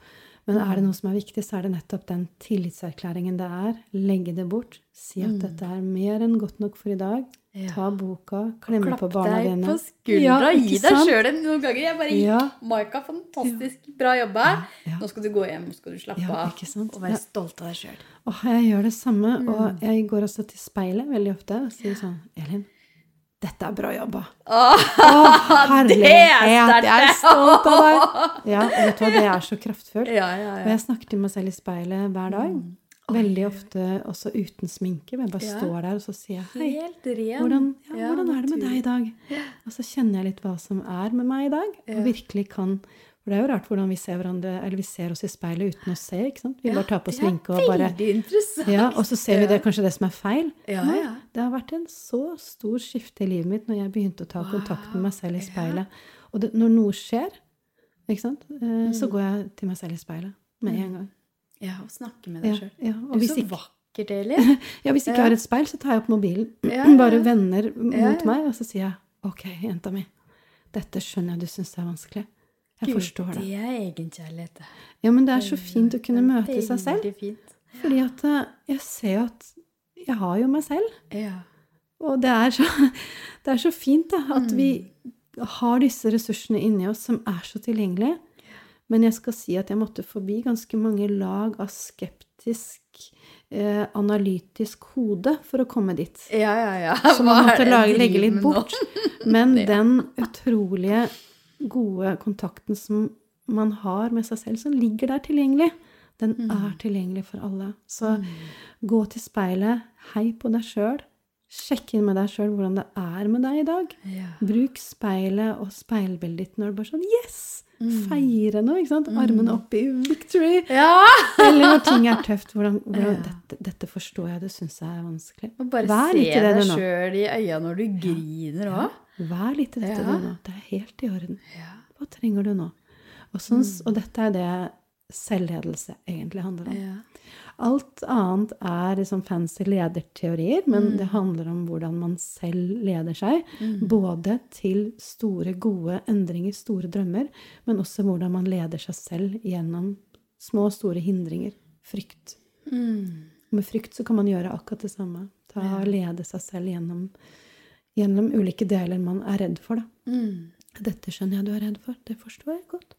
Men er det noe som er viktig, så er det nettopp den tillitserklæringen det er. Legge det bort. Si at dette er mer enn godt nok for i dag. Ja. Ta boka, klemme på barna deg på skuldra. Ja, gi deg sjøl en noen ganger. Jeg bare Ja. Maika, fantastisk bra jobba. Nå skal du gå hjem, nå skal du slappe Ja, av og være stolt av deg sjøl. Jeg gjør det samme, Mm. og jeg går også til speilet veldig ofte og sier sånn Elin, dette er bra jobba. Åh, Åh herlighet! er Jeg er stolt av deg! Ja, vet du hva, det er så kraftfullt. Ja, ja, Og jeg snakker til meg selv i speilet hver dag. Veldig ofte også uten sminke. men Jeg bare Ja. står der og så sier jeg hei. Hvordan, ja, Ja, hvordan er det med deg i dag? Og så kjenner jeg litt hva som er med meg i dag. Og virkelig kan For det er jo rart hvordan vi ser hverandre, eller vi ser oss i speilet uten å se. ikke sant? Vi bare tar på sminke og bare ja, Og så ser vi det kanskje det som er feil. Ja, Nei. Det har vært en så stor skifte i livet mitt når jeg begynte å ta kontakt med meg selv i speilet. Og det, når noe skjer, ikke sant, eh, Mm. så går jeg til meg selv i speilet med en gang. Ja, og snakke med deg sjøl. ja. Du er så ikke, vakkert, Elin. ja, hvis ikke jeg har et speil, så tar jeg opp mobilen, bare vender mot meg, og så sier jeg OK, jenta mi, dette skjønner jeg du syns er vanskelig. Jeg forstår det. Det er egenkjærlighet. Ja, men det er så fint å kunne møte seg selv. Fint. Fordi at eh, jeg ser jo at jeg har jo meg selv. Ja. Og det er så, det er så fint da, at vi har disse ressursene inni oss som er så tilgjengelige. Men jeg skal si at jeg måtte forbi ganske mange lag av skeptisk, eh, analytisk hode for å komme dit. Ja, ja, ja. Så man måtte lage, legge litt bort. Men den utrolige gode kontakten som man har med seg selv, som ligger der tilgjengelig, den Mm. er tilgjengelig for alle. Så gå til speilet, hei på deg sjøl, Sjekk inn med deg sjøl hvordan det er med deg i dag. Ja. Bruk speilet og speilbildet ditt når du bare sånn Yes! Feire noe, ikke sant? Armene opp i victory. ja. Eller når ting er tøft. Hvordan, hvordan Ja. dette, dette forstår jeg, det syns er vanskelig. Og bare Vær se det deg du sjøl i øya når du griner òg. Vær litt i dette du nå. Det er helt i orden. Ja. Hva trenger du nå? Og, sånn, Mm. og dette er det selvledelse egentlig handler om. Ja. Alt annet er liksom fancy lederteorier, men Mm. det handler om hvordan man selv leder seg. Både til store, gode endringer, store drømmer, men også hvordan man leder seg selv gjennom små og store hindringer. Frykt. Mm. Med frykt så kan man gjøre akkurat det samme. Ta og Lede seg selv gjennom, gjennom ulike deler man er redd for. Da. Mm. Dette skjønner jeg du er redd for. Det forstår jeg godt.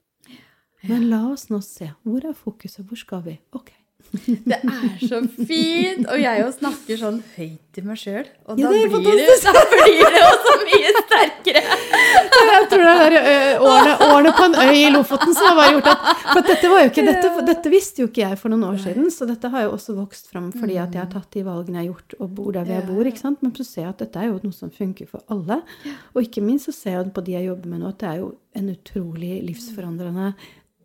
Men la oss nå se. Hvor er fokuset? Hvor skal vi? Ok. Det er så fint! Og jeg jo snakker sånn høyt til meg sjøl. Og Ja, da, det er blir det, da blir det også mye sterkere. Jeg tror det er årene, årene på en øy i Lofoten som har bare gjort at For dette, ikke, dette, dette visste jo ikke jeg for noen år siden, så dette har jo også vokst fram fordi at jeg har tatt de valgene jeg har gjort, og bor der hvor jeg bor. ikke sant? Men så ser jeg at dette er jo noe som funker for alle. Og ikke minst så ser jeg på de jeg jobber med nå, at det er jo en utrolig livsforandrende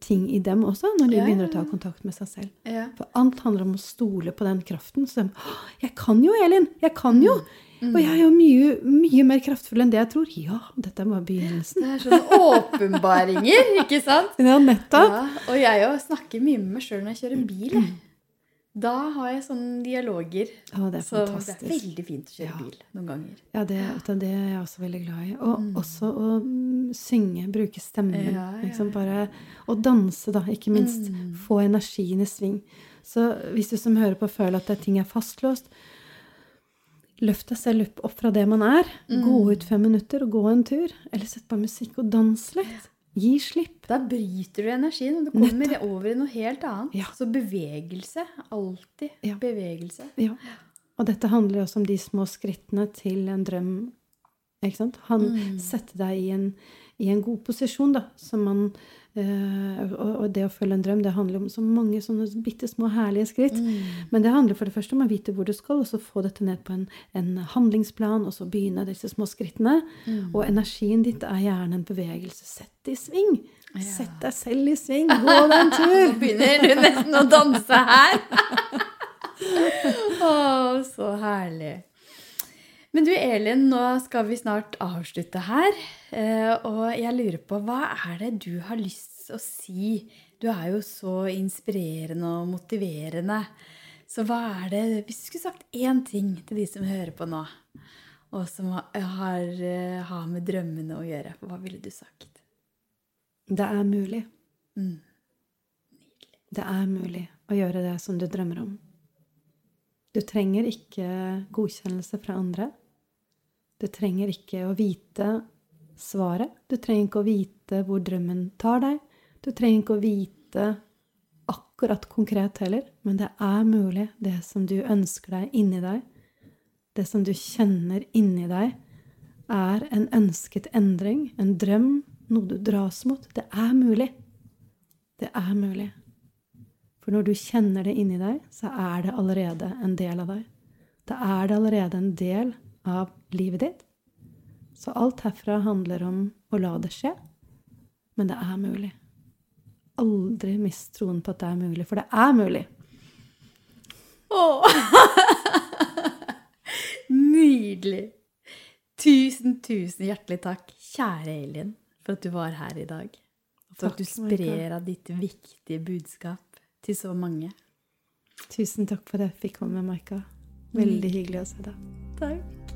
ting i dem også, når de Ja, begynner å ta kontakt med seg selv. Ja. For alt handler om å stole på den kraften. Så de, jeg kan jo, Elin! Jeg kan jo! Mm. Og jeg er jo mye, mye mer kraftfull enn det jeg tror. Ja, dette er bare begynnelsen. Det er sånne åpenbaringer, ikke sant? Ja, nettopp. Ja, og jeg òg snakker mye med meg sjøl når jeg kjører bil. jeg. Da har jeg sånne dialoger. Å, det er Så det er veldig fint å kjøre Ja. bil noen ganger. Ja, det, det er jeg også veldig glad i. Og også å mm, synge, bruke stemmen. Ja, ja, Liksom bare, og danse, da, ikke minst. Få energien i sving. Så hvis du som hører på føler at ting er fastlåst, løft deg selv opp, fra det man er. Gå ut fem minutter og gå en tur. Eller sett på musikk og dans litt. Gi slipp. Da bryter du energien, og du kommer over i noe helt annet. Ja. Så bevegelse. Alltid Ja. bevegelse. Ja. Og dette handler også om de små skrittene til en drøm. Ikke sant? Han setter deg i en, i en god posisjon, da. Som man og, og det å følge en drøm, det handler om så mange sånne bitte små herlige skritt. Men det handler for det første om å vite hvor du skal, og så få dette ned på en, en handlingsplan, og så begynne disse små skrittene. Og energien ditt er gjerne en bevegelse. Sett det i sving. Sett deg selv i sving. Gå deg en tur. Nå begynner du nesten å danse her. Å, så herlig. Men du Elin, nå skal vi snart avslutte her. Eh, Og jeg lurer på, hva er det du har lyst til å si? Du er jo så inspirerende og motiverende. Så hva er det Hvis du skulle sagt én ting til de som hører på nå, og som har, har, har med drømmene å gjøre, hva ville du sagt? Det er mulig. Mm. Det er mulig å gjøre det som du drømmer om. Du trenger ikke godkjennelse fra andre. Du trenger ikke å vite svaret. Du trenger ikke å vite hvor drømmen tar deg. Du trenger ikke å vite akkurat konkret heller, men det er mulig, det som du ønsker deg inni deg, det som du kjenner inni deg, er en ønsket endring, en drøm, noe du dras mot. Det er mulig. Det er mulig. For når du kjenner det inni deg, så er det allerede en del av deg. Da er det allerede en del av livet ditt. Så alt herfra handler om å la det skje. Men det er mulig. Aldri mist troen på at det er mulig, for det er mulig. Åh. Nydelig. Tusen, tusen hjertelig takk, kjære Elin, for at du var her i dag. Og for at du sprer av ditt viktige budskap til så mange. Tusen takk for at jeg fikk komme, med Maika. Veldig hyggelig å se deg. Takk.